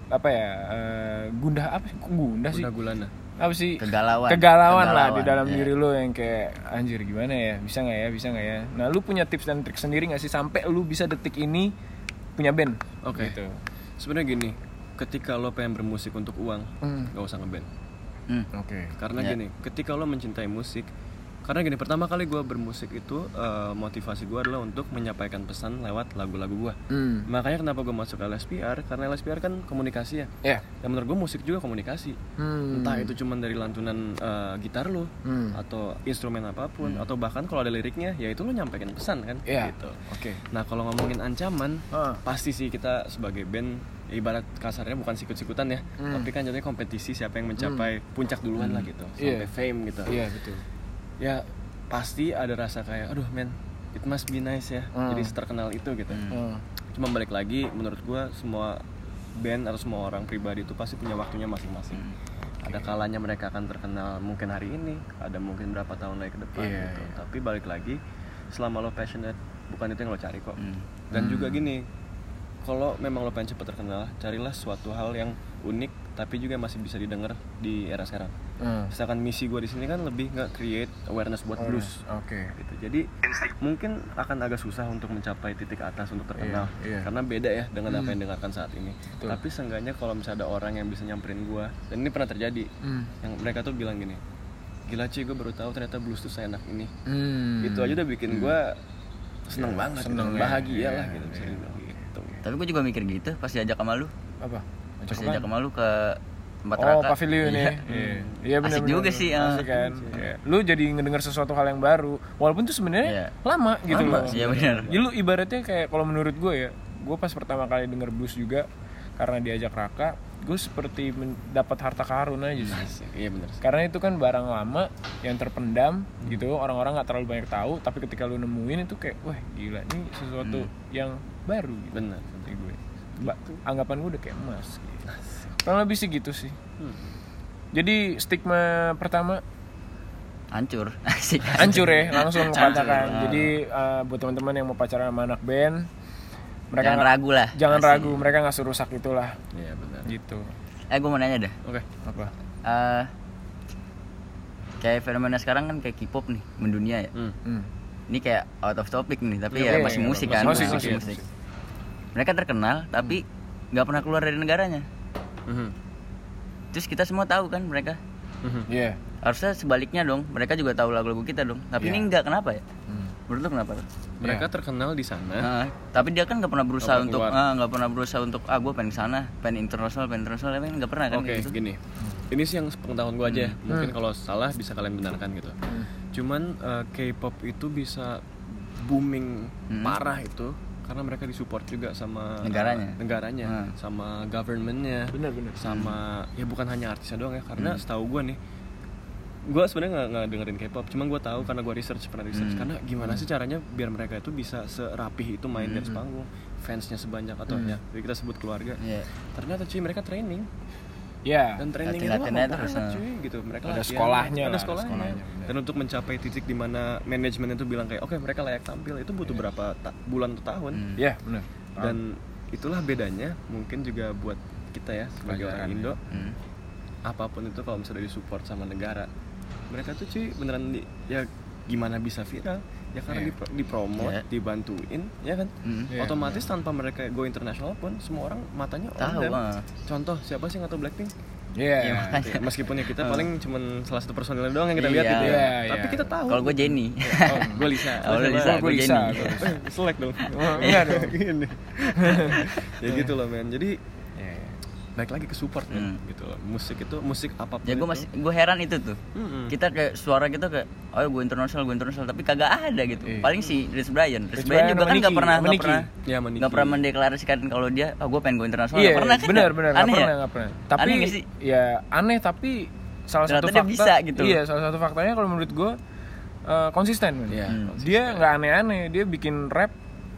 A: apa ya eh, gundah apa sih gundah sih
C: gulana.
A: apa sih
B: Kegalauan.
A: kegalauan lah di
B: Kegalauan,
A: dalam
B: iya.
A: diri lo yang kayak anjir gimana ya bisa nggak ya bisa nggak ya nah lu punya tips dan trik sendiri nggak sih sampai lu bisa detik ini punya band
C: Oke.
A: gitu
C: Sebenarnya gini, ketika lo pengen bermusik untuk uang, nggak usah ngeband.
B: Hmm.
A: oke
C: Karena
B: Ya.
C: gini, ketika lo mencintai musik, karena gini, pertama kali gue bermusik itu eh, motivasi gue adalah untuk menyampaikan pesan lewat lagu-lagu gue.
A: hmm.
C: Makanya kenapa gue masuk LSPR? Karena LSPR kan komunikasi ya.
A: ya
C: Dan menurut gue musik juga komunikasi.
A: hmm.
C: Entah itu cuman dari lantunan eh, gitar lo,
A: Hmm.
C: atau instrumen apa pun, atau bahkan kalau ada liriknya, ya itu lo nyampaikan pesan kan.
A: Iya.
C: Gitu.
A: oke
C: Nah kalau ngomongin ancaman,
A: Ah.
C: pasti sih kita sebagai band ibarat kasarnya bukan sikut-sikutan ya,
A: Hmm.
C: tapi kan jadinya kompetisi siapa yang mencapai puncak duluan lah gitu,
A: Iya.
C: sampai fame gitu.
A: iya betul
C: Ya pasti ada rasa kayak, aduh men, it must be nice ya,
A: Hmm.
C: jadi terkenal itu gitu.
A: Hmm.
C: Cuma balik lagi, menurut gua semua band atau semua orang pribadi itu pasti punya waktunya masing-masing. ada kalanya mereka akan terkenal mungkin hari ini ada mungkin berapa tahun lagi ke depan
A: Iya,
C: gitu
A: iya.
C: tapi balik lagi selama lo passionate bukan itu yang lo cari kok
B: Hmm.
C: dan juga gini kalau memang lo pengen cepat terkenal carilah suatu hal yang unik tapi juga masih bisa didengar di era sekarang
A: Hmm.
C: misalkan misi gue di sini kan lebih nggak create awareness buat blues
A: Oke.
C: gitu jadi mungkin akan agak susah untuk mencapai titik atas untuk terkenal
A: Iya, iya.
C: karena beda ya dengan apa yang dengarkan saat ini
A: Betul.
C: tapi seenggaknya kalau misalnya ada orang yang bisa nyamperin gua dan ini pernah terjadi
A: Hmm.
C: yang mereka tuh bilang gini gila cuy gue baru tahu ternyata blues tuh seenak ini
A: Hmm.
C: itu aja udah bikin gua seneng
A: Iya,
C: banget
A: seneng
C: gitu.
A: ya.
C: bahagia
A: Iya,
C: lah gitu bisa
A: iya.
C: dibilang gitu
B: Tapi gue juga mikir gitu pas diajak sama lu.
A: Apa? Apaan?
B: sama lu ke tempat
A: Oh,
B: Raka.
A: pavilion
B: Iya.
A: ya. Iya. Iya benar
B: Asik juga sih, ah.
A: Asik kan. Iya. Lu jadi ngedenger sesuatu hal yang baru. Walaupun tuh sebenarnya
B: Iya.
A: lama gitu
B: Lama,
A: loh.
B: iya benar.
A: Jadi lu ibaratnya kayak kalau menurut gue ya, gue pas pertama kali denger blues juga karena diajak Raka, gue seperti men- dapat harta karun aja sih.
C: Asik. iya bener
A: Karena itu kan barang lama yang terpendam gitu, orang-orang nggak terlalu banyak tahu, tapi ketika lu nemuin itu kayak, wah gila, ini sesuatu yang baru gitu.
C: bener
A: Menurut gue. Ba- anggapan gue udah kayak emas gitu. Kurang lebih sih gitu sih.
C: Hmm.
A: Jadi stigma pertama
B: Hancur. Asik.
A: hancur ya, langsung katakan.
B: Ah.
A: Jadi uh, buat teman-teman yang mau pacaran sama anak band, mereka
B: Jangan
A: nggak-
B: ragu lah.
A: Jangan
B: Asik.
A: ragu, mereka nggak suruh rusak itulah.
C: iya bener
A: Gitu.
B: Eh gue mau nanya dah.
C: oke
A: Apa?
B: Eh, kayak fenomena sekarang kan kayak K-pop nih mendunia ya.
C: Hmm.
A: Hmm.
B: Ini kayak out of topic nih, tapi
A: Iya,
B: ya
A: iya,
B: masih
A: iya,
B: musik
A: masih
B: kan,
A: musik,
B: masih
A: iya,
B: musik.
A: musik.
B: Mereka terkenal tapi nggak pernah keluar dari negaranya.
C: Mhm.
B: Terus kita semua tahu kan mereka.
C: Mhm.
A: Iya.
B: Harusnya sebaliknya dong. Mereka juga tahu lagu-lagu kita dong. Tapi
A: Iya.
B: ini nggak kenapa ya?
A: Hmm.
B: Menurut lu kenapa?
C: mereka terkenal di sana
B: Nah, tapi dia kan nggak pernah berusaha untuk ah, nggak pernah berusaha untuk ah gue pengen sana, pengen internasional, pengen internasional, tapi nggak pernah kan
C: Oke,
B: kayak gitu.
C: gini. Ini sih yang pengetahuan gue aja. ya. Mungkin kalau salah bisa kalian benarkan gitu. Cuman eh, K-pop itu bisa booming
B: Hmm.
C: parah itu karena mereka disupport juga sama
B: Negaranya.
C: eh, negaranya,
B: Hmm.
C: sama governmentnya, sama ya bukan hanya artisnya doang ya. Karena
B: Hmm.
C: setahu gue nih, gue sebenarnya nggak nggak dengerin K-pop, cuman gue tahu karena gue research pernah research.
B: Hmm.
C: Karena gimana sih caranya biar mereka itu bisa serapih itu main di atas panggung, fansnya sebanyak atau
A: Hmm.
C: ya, jadi kita sebut keluarga.
B: Iya.
C: Ternyata cuy mereka training
A: Ya.
C: dan training itu
B: Latihan-latihannya
C: lama
B: terus,
C: banget
B: ah.
C: cuy gitu mereka
A: Ada
C: latihan,
A: sekolahnya lah,
C: ada
A: ada
C: sekolahnya, dan untuk mencapai titik di mana manajemen itu bilang kayak oke mereka layak tampil itu butuh berapa ta- bulan atau tahun
B: Hmm.
A: Ya, bener.
C: dan itulah bedanya mungkin juga buat kita ya sebagai orang
A: Pelajaran,
C: Indo
B: Hmm.
C: apa pun itu kalau misalnya disupport sama negara mereka tuh cuy beneran di, ya gimana bisa viral ya karena
A: Iya.
C: dipro- dipromot
B: Iya.
C: dibantuin ya kan
B: Hmm.
A: Iya,
C: otomatis tanpa mereka go internasional pun semua orang matanya
B: Tahu,
C: them.
B: ah.
C: contoh siapa sih nggak tahu Blackpink
A: Iya.
B: Iya, makanya.
C: Ya, meskipun ya kita paling cuman salah satu personilnya doang yang kita lihat
B: Iya.
C: gitu ya.
A: Iya,
C: Tapi
A: iya.
C: kita tahu.
B: Kalau gue Jenny.
C: oh, gue Lisa.
B: Oh? Lisa, gue Jenny.
C: Eh, selek dong.
A: Oh, enggak dong.
C: Gini. ya gitu loh men. Jadi
A: Iya, iya.
C: baik lagi ke support.
B: Hmm.
C: gitu loh. Musik itu musik apa pun.
B: ya gue masih gue heran itu tuh.
C: Mm-mm.
B: Kita kayak suara kita kayak oh gue internasional, gue internasional, tapi kagak ada gitu.
A: Iya.
B: Paling si Rich Brian. Rich,
A: Rich
B: Brian juga kan nggak pernah
A: sama
B: nggak pernah
C: Ya, sama
B: nggak pernah mendeklarasikan kalau dia oh gue pengen gue internasional.
A: Iya,
B: Nggak pernah kan?
A: benar benar nggak
B: Aneh
A: pernah
B: ya?
A: nggak pernah. Tapi
B: Aneh sih?
A: ya aneh tapi salah
B: Ternyata
A: satu
B: dia
A: fakta
B: bisa gitu.
A: Iya, salah satu faktanya kalau menurut gue eh, konsisten.
C: Iya,
B: Hmm.
C: konsisten.
A: Dia nggak aneh-aneh, dia bikin rap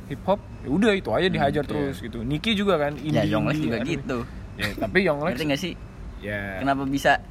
A: hip hop ya udah itu aja dihajar
C: iya.
A: terus gitu. Niki juga kan indie.
B: Ya Yonglex juga gitu.
A: Ya, tapi Yonglex
B: Ngerti nggak sih?
A: ya
B: Kenapa bisa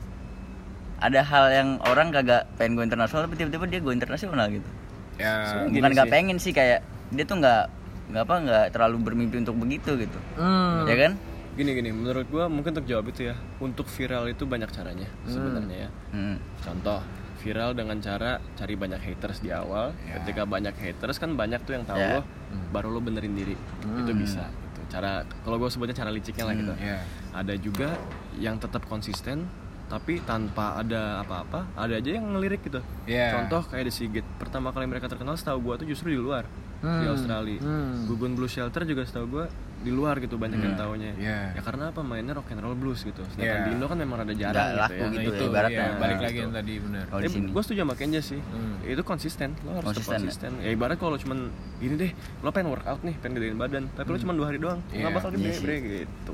B: ada hal yang orang kagak pengen gue internasional tapi tiba-tiba dia gue internasional gitu.
A: ya
C: Gini
B: Bukan nggak pengen sih kayak dia tuh nggak nggak apa nggak terlalu bermimpi untuk begitu gitu.
A: hmm,
B: Ya kan?
C: Gini gini, menurut gua mungkin untuk jawab itu ya, untuk viral itu banyak caranya sebenarnya ya.
B: Hmm.
C: Contoh, viral dengan cara cari banyak haters di awal.
A: Ya.
C: Ketika banyak haters kan banyak tuh yang tahu
B: Ya.
C: lo, baru lo benerin diri. Itu bisa. Gitu. Cara kalau gue sebutnya cara liciknya lah gitu.
A: ya.
C: Ada juga yang tetap konsisten tapi tanpa ada apa-apa, ada aja yang ngelirik gitu.
A: Ya.
C: Contoh kayak The Sigit. Pertama kali mereka terkenal setahu gua tuh justru di luar. Di
A: Hmm.
C: Australia.
A: Hmm.
C: Gugun Blue Shelter juga setahu gua di luar gitu banyak yang taunya.
A: Iya.
C: Ya karena apa mainnya rock and roll blues gitu. Sedangkan
A: Iya.
C: di Indo kan memang rada jarang gitu
B: laku
C: ya.
B: gitu
A: Nah,
B: ya,
A: itu
B: ibaratnya.
A: ya, balik lagi
C: gitu.
A: yang tadi benar.
B: Di sini.
C: gue setuju sama Kenja sih
A: Hmm.
C: itu konsisten lo harus
B: Konsisten, ya?
C: konsisten ya ibarat kalau cuman gini deh lo pengen workout nih pengen gedein badan tapi lo cuma dua hari doang
A: Iya,
C: nggak bakal gede
B: iya sih.
C: bre gitu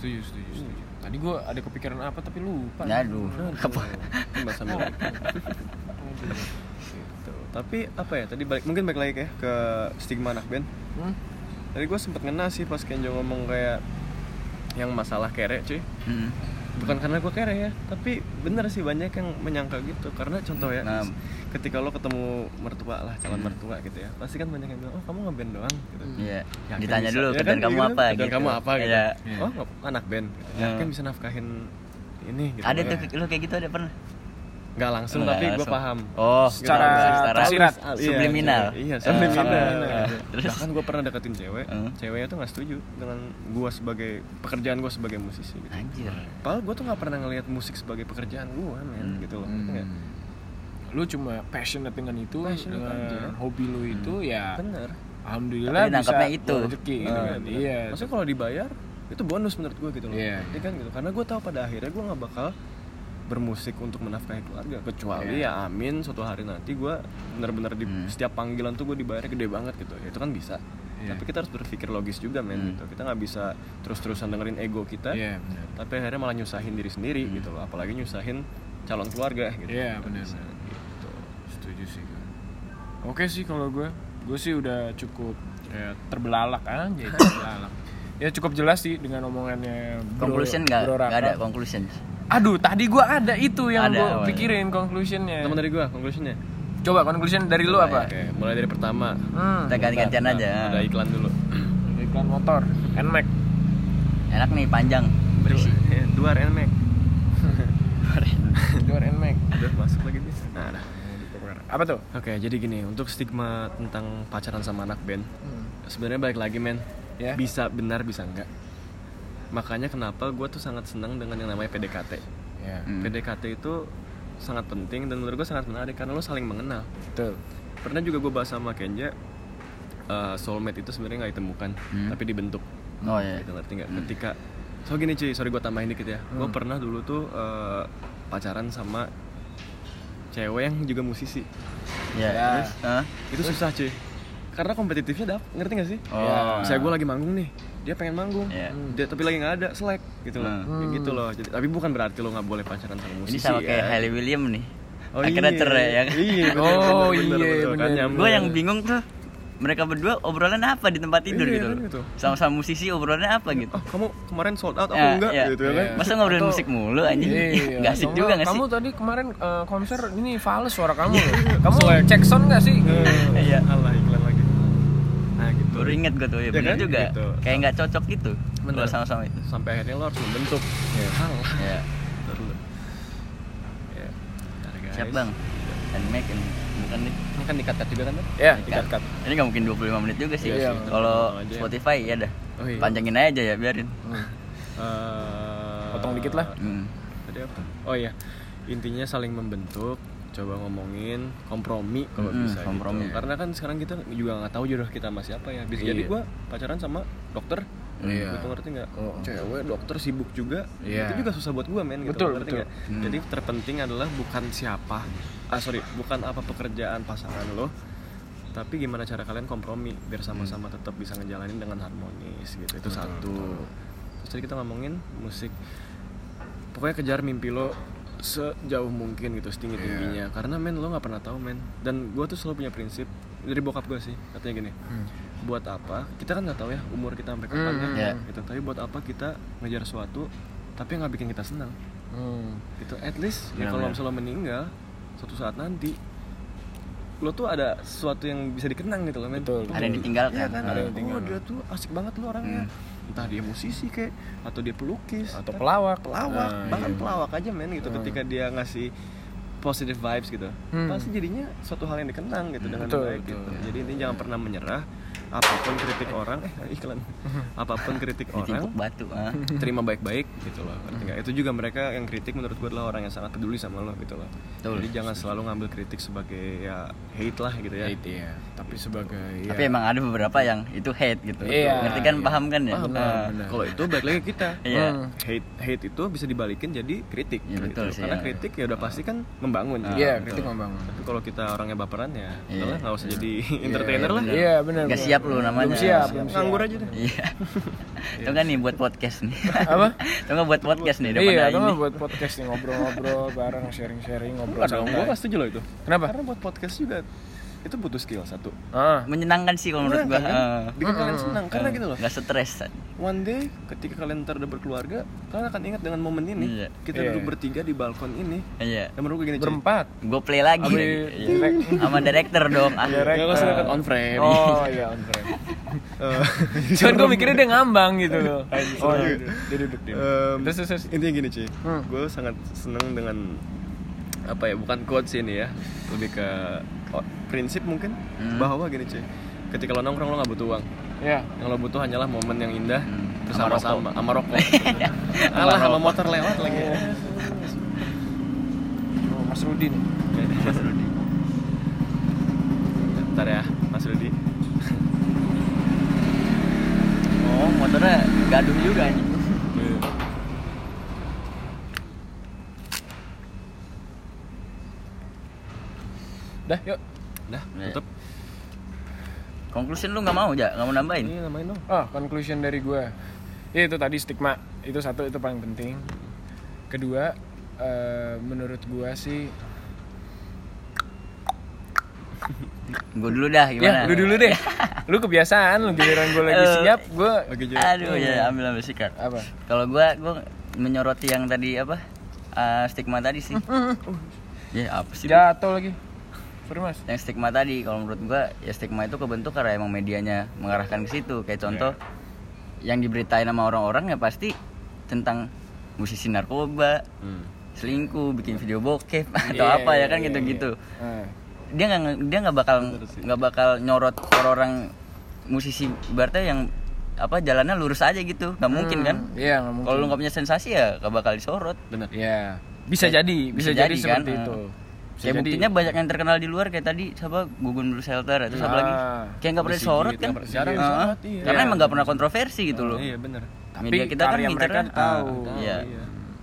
A: Setuju, setuju, setuju. Tadi gue ada kepikiran apa tapi lupa.
B: Ya aduh. Apa?
C: Bahasa Amerika. gitu. tapi apa ya tadi balik mungkin balik lagi kayak ke stigma anak band
A: Hmm?
C: tadi gue sempet ngena sih pas Kenjo ngomong kayak yang masalah kere cuy
B: Hmm.
C: Bukan karena gue kere ya tapi bener sih banyak yang menyangka gitu karena contoh ya
B: Nah.
C: ketika lo ketemu mertua lah calon mertua gitu ya pasti kan banyak yang bilang oh kamu ngeband doang gitu
B: Iya.
C: Yakin
B: Ditanya
C: bisa-
B: dulu
C: ya kan,
B: kamu
C: gitu.
B: apa gitu.
C: kamu apa gitu
B: Iya.
C: oh nggak- anak band gitu.
B: Hmm.
C: yakin bisa nafkahin ini gitu
B: Ada
C: Ya.
B: tuh lo kayak gitu ada pernah?
C: Nggak langsung
B: Nggak
C: tapi gue paham
B: Oh,
A: Secara
B: secara
A: tersirat.
C: Iya,
B: subliminal.
C: Iya, iya,
B: Eh,
C: subliminal.
B: terus?
C: Bahkan gue pernah deketin cewek,
B: Hmm.
C: ceweknya tuh nggak setuju dengan gue sebagai pekerjaan gue sebagai musisi. Gitu.
B: Anjir.
C: Padahal gue tuh nggak pernah ngelihat musik sebagai pekerjaan gue, men,
B: Hmm.
C: gitu loh.
A: Hmm. Lu cuma passionate dengan itu
C: Passionate
A: dengan
C: aja.
A: hobi lu itu ya
C: Bener.
A: alhamdulillah
B: Tapi nangkapnya
A: bisa
B: itu.
A: rezeki gitu
C: Bener,
A: kan iya
C: Maksudnya kalau dibayar itu bonus menurut gue gitu loh.
A: Iya.
C: Iya kan gitu. Karena gue tahu pada akhirnya gue nggak bakal bermusik untuk menafkahi keluarga kecuali
A: Iya.
C: ya amin suatu hari nanti gue bener-bener di
B: Hmm.
C: setiap panggilan tuh gue dibayarnya gede banget gitu ya itu kan bisa
A: Iya.
C: tapi kita harus berpikir logis juga men
B: Hmm.
C: gitu kita nggak bisa terus-terusan dengerin ego kita
A: iya benar
C: tapi akhirnya malah nyusahin diri sendiri
B: Hmm.
C: gitu loh apalagi nyusahin calon keluarga gitu
A: Iya, benar,
C: bisa,
A: benar.
C: gitu.
A: setuju sih gue oke sih kalau gue gue sih udah cukup ya, terbelalak aja terbelalak ya cukup jelas sih dengan omongannya bro,
B: Conclusion nggak? Ada conclusion.
A: Aduh tadi gue ada itu yang
B: Ada,
A: gue pikirin conclusionnya.
C: Teman dari gue conclusionnya.
A: Coba conclusion dari lu apa?
C: oke. Mulai dari pertama.
A: Hmm,
B: Kita ganti-gantian
C: Nah,
B: aja.
C: ada iklan dulu.
A: Iklan motor Nmax
B: Enak nih panjang berisi.
C: dua NMAX
A: luar Nmax
C: udah masuk lagi nih. Nah dah.
A: apa tuh?
C: Oke, jadi gini, untuk stigma tentang pacaran sama anak band, sebenarnya balik lagi men,
A: Ya.
C: bisa benar bisa enggak. Makanya kenapa gue tuh sangat senang dengan yang namanya PDKT.
A: ya
B: Hmm.
C: PDKT itu sangat penting dan menurut gue sangat menarik karena lo saling mengenal.
A: betul
C: Pernah juga gue bahas sama Kenja, uh, soulmate itu sebenarnya nggak ditemukan,
B: Hmm.
C: tapi dibentuk.
B: Oh iya.
C: Gitu ngerti nggak? Ketika so gini cuy, sorry gue tambahin dikit ya. Gue
A: Hmm.
C: pernah dulu tuh uh, pacaran sama cewek yang juga musisi.
B: Ya.
A: Ya.
B: Terus? Hah?
C: itu susah cuy karena kompetitifnya dap ngerti gak sih
B: Oh.
A: Ya,
C: saya gue lagi manggung nih dia pengen manggung
B: Iya.
C: dia tapi lagi nggak ada selek gitu loh
B: Hmm.
C: Kayak gitu loh jadi tapi bukan berarti lo nggak boleh pacaran sama musisi
B: Ini sama kayak
C: ya.
B: Hailey William nih.
C: oh,
B: Akhirnya
C: iya.
B: cerai ya kan?
C: iya bener,
A: Oh,
C: bener,
A: iya,
C: bener, kan.
B: Gue yang bingung tuh mereka berdua obrolan apa di tempat tidur
C: Iya,
B: gitu
C: kan
B: loh.
C: gitu.
B: Sama-sama musisi obrolannya apa gitu.
C: oh kamu kemarin sold out aku
B: Ya,
C: enggak
B: ya.
C: gitu ya kan
A: Iya.
B: Masa ngobrolin
A: Atau-
B: musik mulu anjing?
A: Iya,
B: Gak asik juga gak sih?
A: Kamu tadi kemarin eh, konser ini fals suara kamu loh. Kamu cek sound gak sih?
B: Iya.
C: alah iklan lagi nah gitu
B: Baru inget gue tuh ya,
C: Ya
B: bener
C: kan?
B: juga.
C: Gitu.
B: Kayak nggak cocok gitu.
C: Bener.
B: Sama-sama itu.
C: sampai akhirnya lo harus membentuk
A: Iya.
C: hal
B: Ya.
C: Ya Bentar, guys.
B: Siap bang. Dan Mac ini bukan nih.
C: ini kan dikat-kat juga kan?
A: Ya,
B: Dikat.
A: dikat-kat.
B: Ini nggak mungkin 25 menit juga sih.
A: Iya,
B: Kalau. Spotify ya dah.
C: Oh, iya.
B: Panjangin aja ya biarin.
C: Eh,
A: Potong dikit lah.
B: Hmm.
C: Tadi apa? Oh iya, intinya saling membentuk, coba ngomongin kompromi kalau
B: Mm-mm,
C: bisa
B: kompromi.
C: gitu. Karena kan sekarang kita juga nggak tahu jodoh kita sama siapa ya. Bisa jadi
A: Iya.
C: gua pacaran sama dokter.
A: Iya.
C: Gitu ngerti nggak?
A: Oh.
C: Cewek dokter sibuk juga.
A: Iya.
C: Itu juga susah buat gua men gitu.
A: Betul,
C: ngerti
A: betul.
B: Hmm.
C: Jadi terpenting adalah bukan siapa. Ah sorry, bukan apa pekerjaan pasangan lo. Tapi gimana cara kalian kompromi biar sama-sama tetap bisa ngejalanin dengan harmonis gitu. Itu
A: Betul,
C: satu.
A: betul.
C: Terus tadi kita ngomongin musik pokoknya kejar mimpi lo sejauh mungkin gitu setinggi tingginya karena men lo nggak pernah tahu men. Dan gue tuh selalu punya prinsip dari bokap gue sih katanya gini buat apa? Kita kan nggak tahu ya umur kita sampai kapan
A: Hmm,
C: ya
B: ya.
C: gitu. Tapi buat apa kita ngejar sesuatu tapi nggak bikin kita senang?
A: Hmm.
C: gitu. At least ya
B: Benar,
C: kalau
B: benar.
C: misalnya lo meninggal suatu saat nanti lo tuh ada sesuatu yang bisa dikenang gitu loh men.
A: Betul,
C: Tuh,
B: Ada yang ditinggalkan.
C: Iya kan?
A: Ada yang
C: oh
A: ditinggalkan.
C: dia tuh asik banget lo orangnya entah dia musisi kayak atau dia pelukis
A: Atau pelawak.
C: pelawak
A: Nah,
C: bahkan
A: iya.
C: pelawak aja men gitu
A: Hmm.
C: ketika dia ngasih positive vibes gitu
A: Hmm.
C: pasti jadinya suatu hal yang dikenang gitu dengan
A: Betul,
C: baik
A: betul.
C: gitu jadi intinya jangan pernah menyerah apa pun kritik orang eh iklan apa pun kritik orang
B: batu. ah.
C: terima baik-baik gitu loh ngerti nggak? itu juga mereka yang kritik menurut gue adalah orang yang sangat peduli sama lo gitu loh
B: Betul.
C: jadi jangan selalu ngambil kritik sebagai ya hate lah gitu ya
A: Hate ya. Tapi sebagai ya.
B: Tapi emang ada beberapa yang itu hate gitu.
A: Iya,
B: Ngerti kan
A: iya.
B: paham kan ya?
C: Paham,
B: Nah,
C: kalau itu balik lagi kita
B: Iya.
A: Hmm.
C: hate hate itu bisa dibalikin jadi kritik
B: Iya, betul sih,
C: karena
B: ya.
C: kritik ya udah pasti kan membangun
B: Ah,
A: Iya,
C: Gitu.
A: kritik membangun.
C: tapi kalau kita orangnya baperan ya
B: Iya.
C: udahlah nggak usah jadi entertainer lah
A: Iya, benar.
B: Nggak
A: benar.
B: Siap lu namanya.
A: Belum siap, belum siap.
C: nganggur aja deh
B: Iya. Itu kan nih buat podcast nih.
A: Apa?
B: Itu kan buat podcast nih
A: Iya,
B: daripada
A: atau
B: ini.
A: nggak buat podcast nih ngobrol-ngobrol bareng sharing-sharing ngobrol
C: gue
A: santai.
C: gak setuju loh itu
A: Kenapa?
C: Karena buat podcast juga itu butuh skill satu.
A: Ah.
B: Menyenangkan sih kalau menurut gua.
C: Menyenangkan, kan?
B: Eh,
C: bikin kalian senang karena gitu loh.
B: nggak stres
C: one day ketika kalian ntar udah berkeluarga kalian akan ingat dengan momen ini.
B: Iya.
C: kita
A: Iya.
C: duduk bertiga di balkon ini.
B: Iya.
C: Yang menurut gue gini
A: berempat.
B: Gue play lagi.
A: Abi,
B: Iya.
A: direct.
B: sama director dong. Ah.
A: Direct.
C: ya gue kan on frame.
A: Oh iya on frame.
C: Eh,
A: cuman gue mikirnya dia ngambang gitu loh. Oh
C: iya.
A: dia duduk dia terus terus terus.
C: intinya gini cuy.
A: Hmm.
C: gue sangat seneng dengan apa ya bukan quotes ini ya. Lebih ke prinsip mungkin?
B: Hmm.
C: bahwa gini cuy? Ketika lo nongkrong lo nggak butuh uang.
A: Ya
C: yang lo butuh hanyalah momen yang indah
B: Hmm.
C: terus
B: Sama
C: sama sama sama rokok. Alah sama motor lewat lagi.
A: Oh, Mas Rudi nih.
C: Mas Rudi. Bentar ya Mas Rudi.
B: Oh motornya gaduh juga nih
A: dah yuk.
C: Dah
B: Iya.
C: tutup.
B: Conclusion lu nggak mau ja? Nggak mau nambahin?
C: Ini namain dong.
A: Oh conclusion dari gue ya itu tadi stigma. Itu satu itu paling penting. Kedua eh, menurut gue sih
B: gue dulu dah gimana?
A: ya lu dulu deh. Lu kebiasaan lu giliran gue lagi siap gue
B: aduh ya ambil ambil sikat
A: apa?
B: Kalau gua gua menyoroti yang tadi apa? Ah, stigma tadi sih. Ya apa sih?
A: Jatuh lagi sorry mas.
B: Yang stigma tadi kalau menurut gua ya stigma itu kebentuk karena emang medianya mengarahkan ke situ. Kayak contoh yang diberitain sama orang-orang ya pasti tentang musisi narkoba
C: Hmm.
B: selingkuh bikin video bokep atau
A: Iya,
B: apa ya
A: iya,
B: kan
A: iya,
B: gitu-gitu.
A: iya.
B: dia nggak dia nggak bakal nggak bakal nyorot orang musisi berarti yang apa jalannya lurus aja gitu. Nggak mungkin kan?
A: Hmm, iya nggak mungkin.
B: Kalau lu nggak punya sensasi ya nggak bakal disorot
C: Bener.
A: Ya bisa jadi bisa, jadi, seperti
B: kan?
A: itu
B: Kayak
A: jadi-
B: buktinya banyak yang terkenal di luar kayak tadi siapa? Gugun Blue Shelter itu siapa
A: Ah,
B: lagi kayak nggak pernah disorot kan?
C: jarang disorot, iya.
B: karena
A: Iya.
B: emang nggak pernah kontroversi gitu loh.
C: Iya bener.
A: Tapi
B: media kita kan
A: karya mereka
B: ngincernya-
A: tahu.
B: Ah, iya.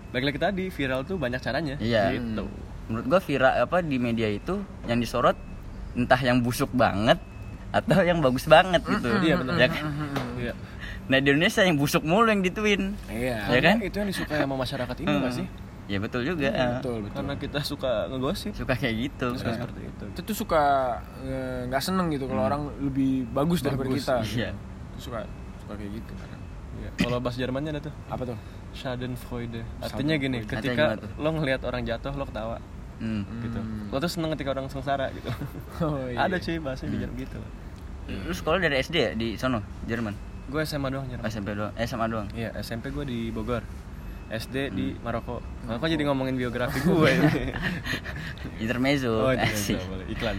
C: Balik lagi tadi viral tuh banyak caranya.
B: Iya.
C: Gitu.
B: Menurut gua viral apa di media itu yang disorot entah yang busuk banget atau yang bagus banget gitu.
C: Iya bener.
B: Ya kan?
C: Iya.
B: Nah di Indonesia yang busuk mulu yang dituin
A: iya.
B: Ya kan?
C: Itu yang disukai sama masyarakat ini nggak sih?
B: Ya betul juga.
A: Betul betul.
C: Karena kita suka ngegosip.
B: Suka kayak gitu.
C: Suka seperti itu.
A: Itu tuh suka eh, nggak seneng gitu kalau orang lebih bagus daripada
C: Bagus,
A: kita.
B: iya.
A: Itu suka suka kayak gitu
C: Iya. Kalau bahasa Jermannya ada tuh?
A: Apa tuh?
C: Schadenfreude. Artinya gini, ketika lo ngelihat orang jatuh, lo ketawa.
B: Hmm.
C: gitu. Lo tuh seneng ketika orang sengsara gitu.
A: Oh, iya.
C: Ada cuy bahasanya di Jerman gitu.
B: Lu sekolah dari SD ya? Di sono Jerman?
C: Gue SMA doang Jerman.
B: SMP doang. Eh SMA doang.
C: Iya, SMP gue di Bogor SD di Maroko Nah, kok jadi ngomongin biografi gue ini?
B: intermezzo
C: Oh, boleh. Iklan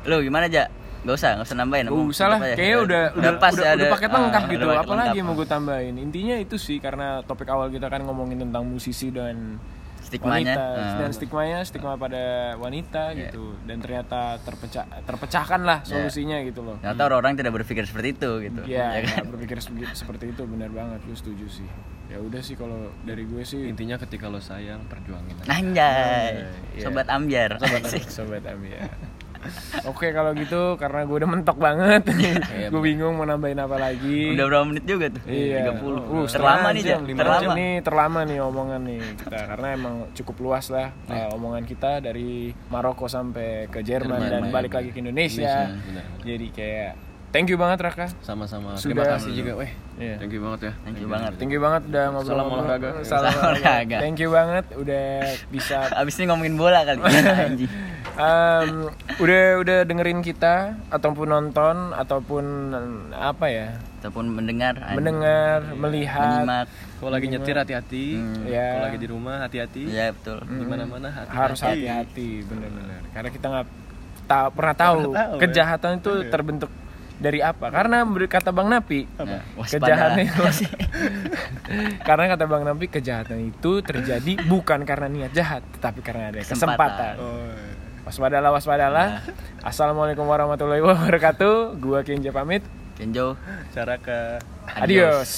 B: lu gimana aja Gak usah, gak usah nambahin
A: Gak usah lah,
B: ya?
A: kayaknya udah udah
B: pas
A: udah,
B: ya,
A: udah
B: ada-
A: paket
B: ah,
A: lengkap
B: udah
A: gitu. Apalagi
B: lengkap.
A: yang mau gue tambahin? Intinya itu sih karena topik awal kita kan ngomongin tentang musisi dan
B: Stigmanya,
A: wanita
B: ah.
A: dan stigmanya stigma pada wanita
B: Iya.
A: gitu dan ternyata terpecah terpecahkan lah
B: Iya.
A: solusinya gitu loh.
B: Ternyata orang-orang tidak berpikir seperti itu gitu
A: Iya,
B: ya kan?
A: nggak berpikir seperti itu benar banget, lu setuju sih. Ya udah sih kalau dari gue sih
C: Intinya ketika lo sayang, perjuangin aja.
B: Anjay,
A: Iya.
B: sobat ambiar
A: sobat sobat Amia. Oke kalau gitu karena gue udah mentok banget, gue bingung mau nambahin apa lagi.
B: Udah berapa menit juga tuh?
A: Iya.
B: 30
A: Uh,
B: Terlama nih,
A: jam,
B: Terlama
A: jam nih terlama nih omongan nih kita karena emang cukup luas lah uh, omongan kita dari Maroko sampai ke Jerman
B: Jerman,
A: dan balik lagi ke Indonesia.
C: Benar.
A: Jadi kayak thank you banget Raka.
C: Sama-sama. Terima kasih juga, weh.
A: Iya.
C: Thank you banget ya.
B: Thank you banget
A: Thank you banget udah ngobrol
C: Salam olahraga.
A: Salam
B: Salam
A: olahraga.
B: olahraga.
A: Thank you banget udah bisa
B: Abis ini ngomongin bola kali.
A: Em, udah udah dengerin kita ataupun nonton ataupun apa ya
B: Ataupun mendengar
A: mendengar melihat
B: Menyimak
C: Kalau lagi nyetir hati-hati.
A: Iya.
C: Kalau lagi di rumah hati-hati.
B: Iya betul
C: Di mana-mana hati-hati.
A: harus hati-hati bener-bener karena kita nggak ta- pernah tahu
C: tahu, ya.
A: kejahatan itu terbentuk dari apa? Karena berkata bang Napi
B: Nah,
A: kejahatan itu karena kata bang Napi kejahatan itu terjadi bukan karena niat jahat tetapi karena ada
B: Kesempatan.
A: kesempatan,
C: Oh.
A: waspadalah waspadalah. Assalamualaikum warahmatullahi wabarakatuh. Gua Kenja pamit.
B: Kenjo.
C: Cara ke
A: adios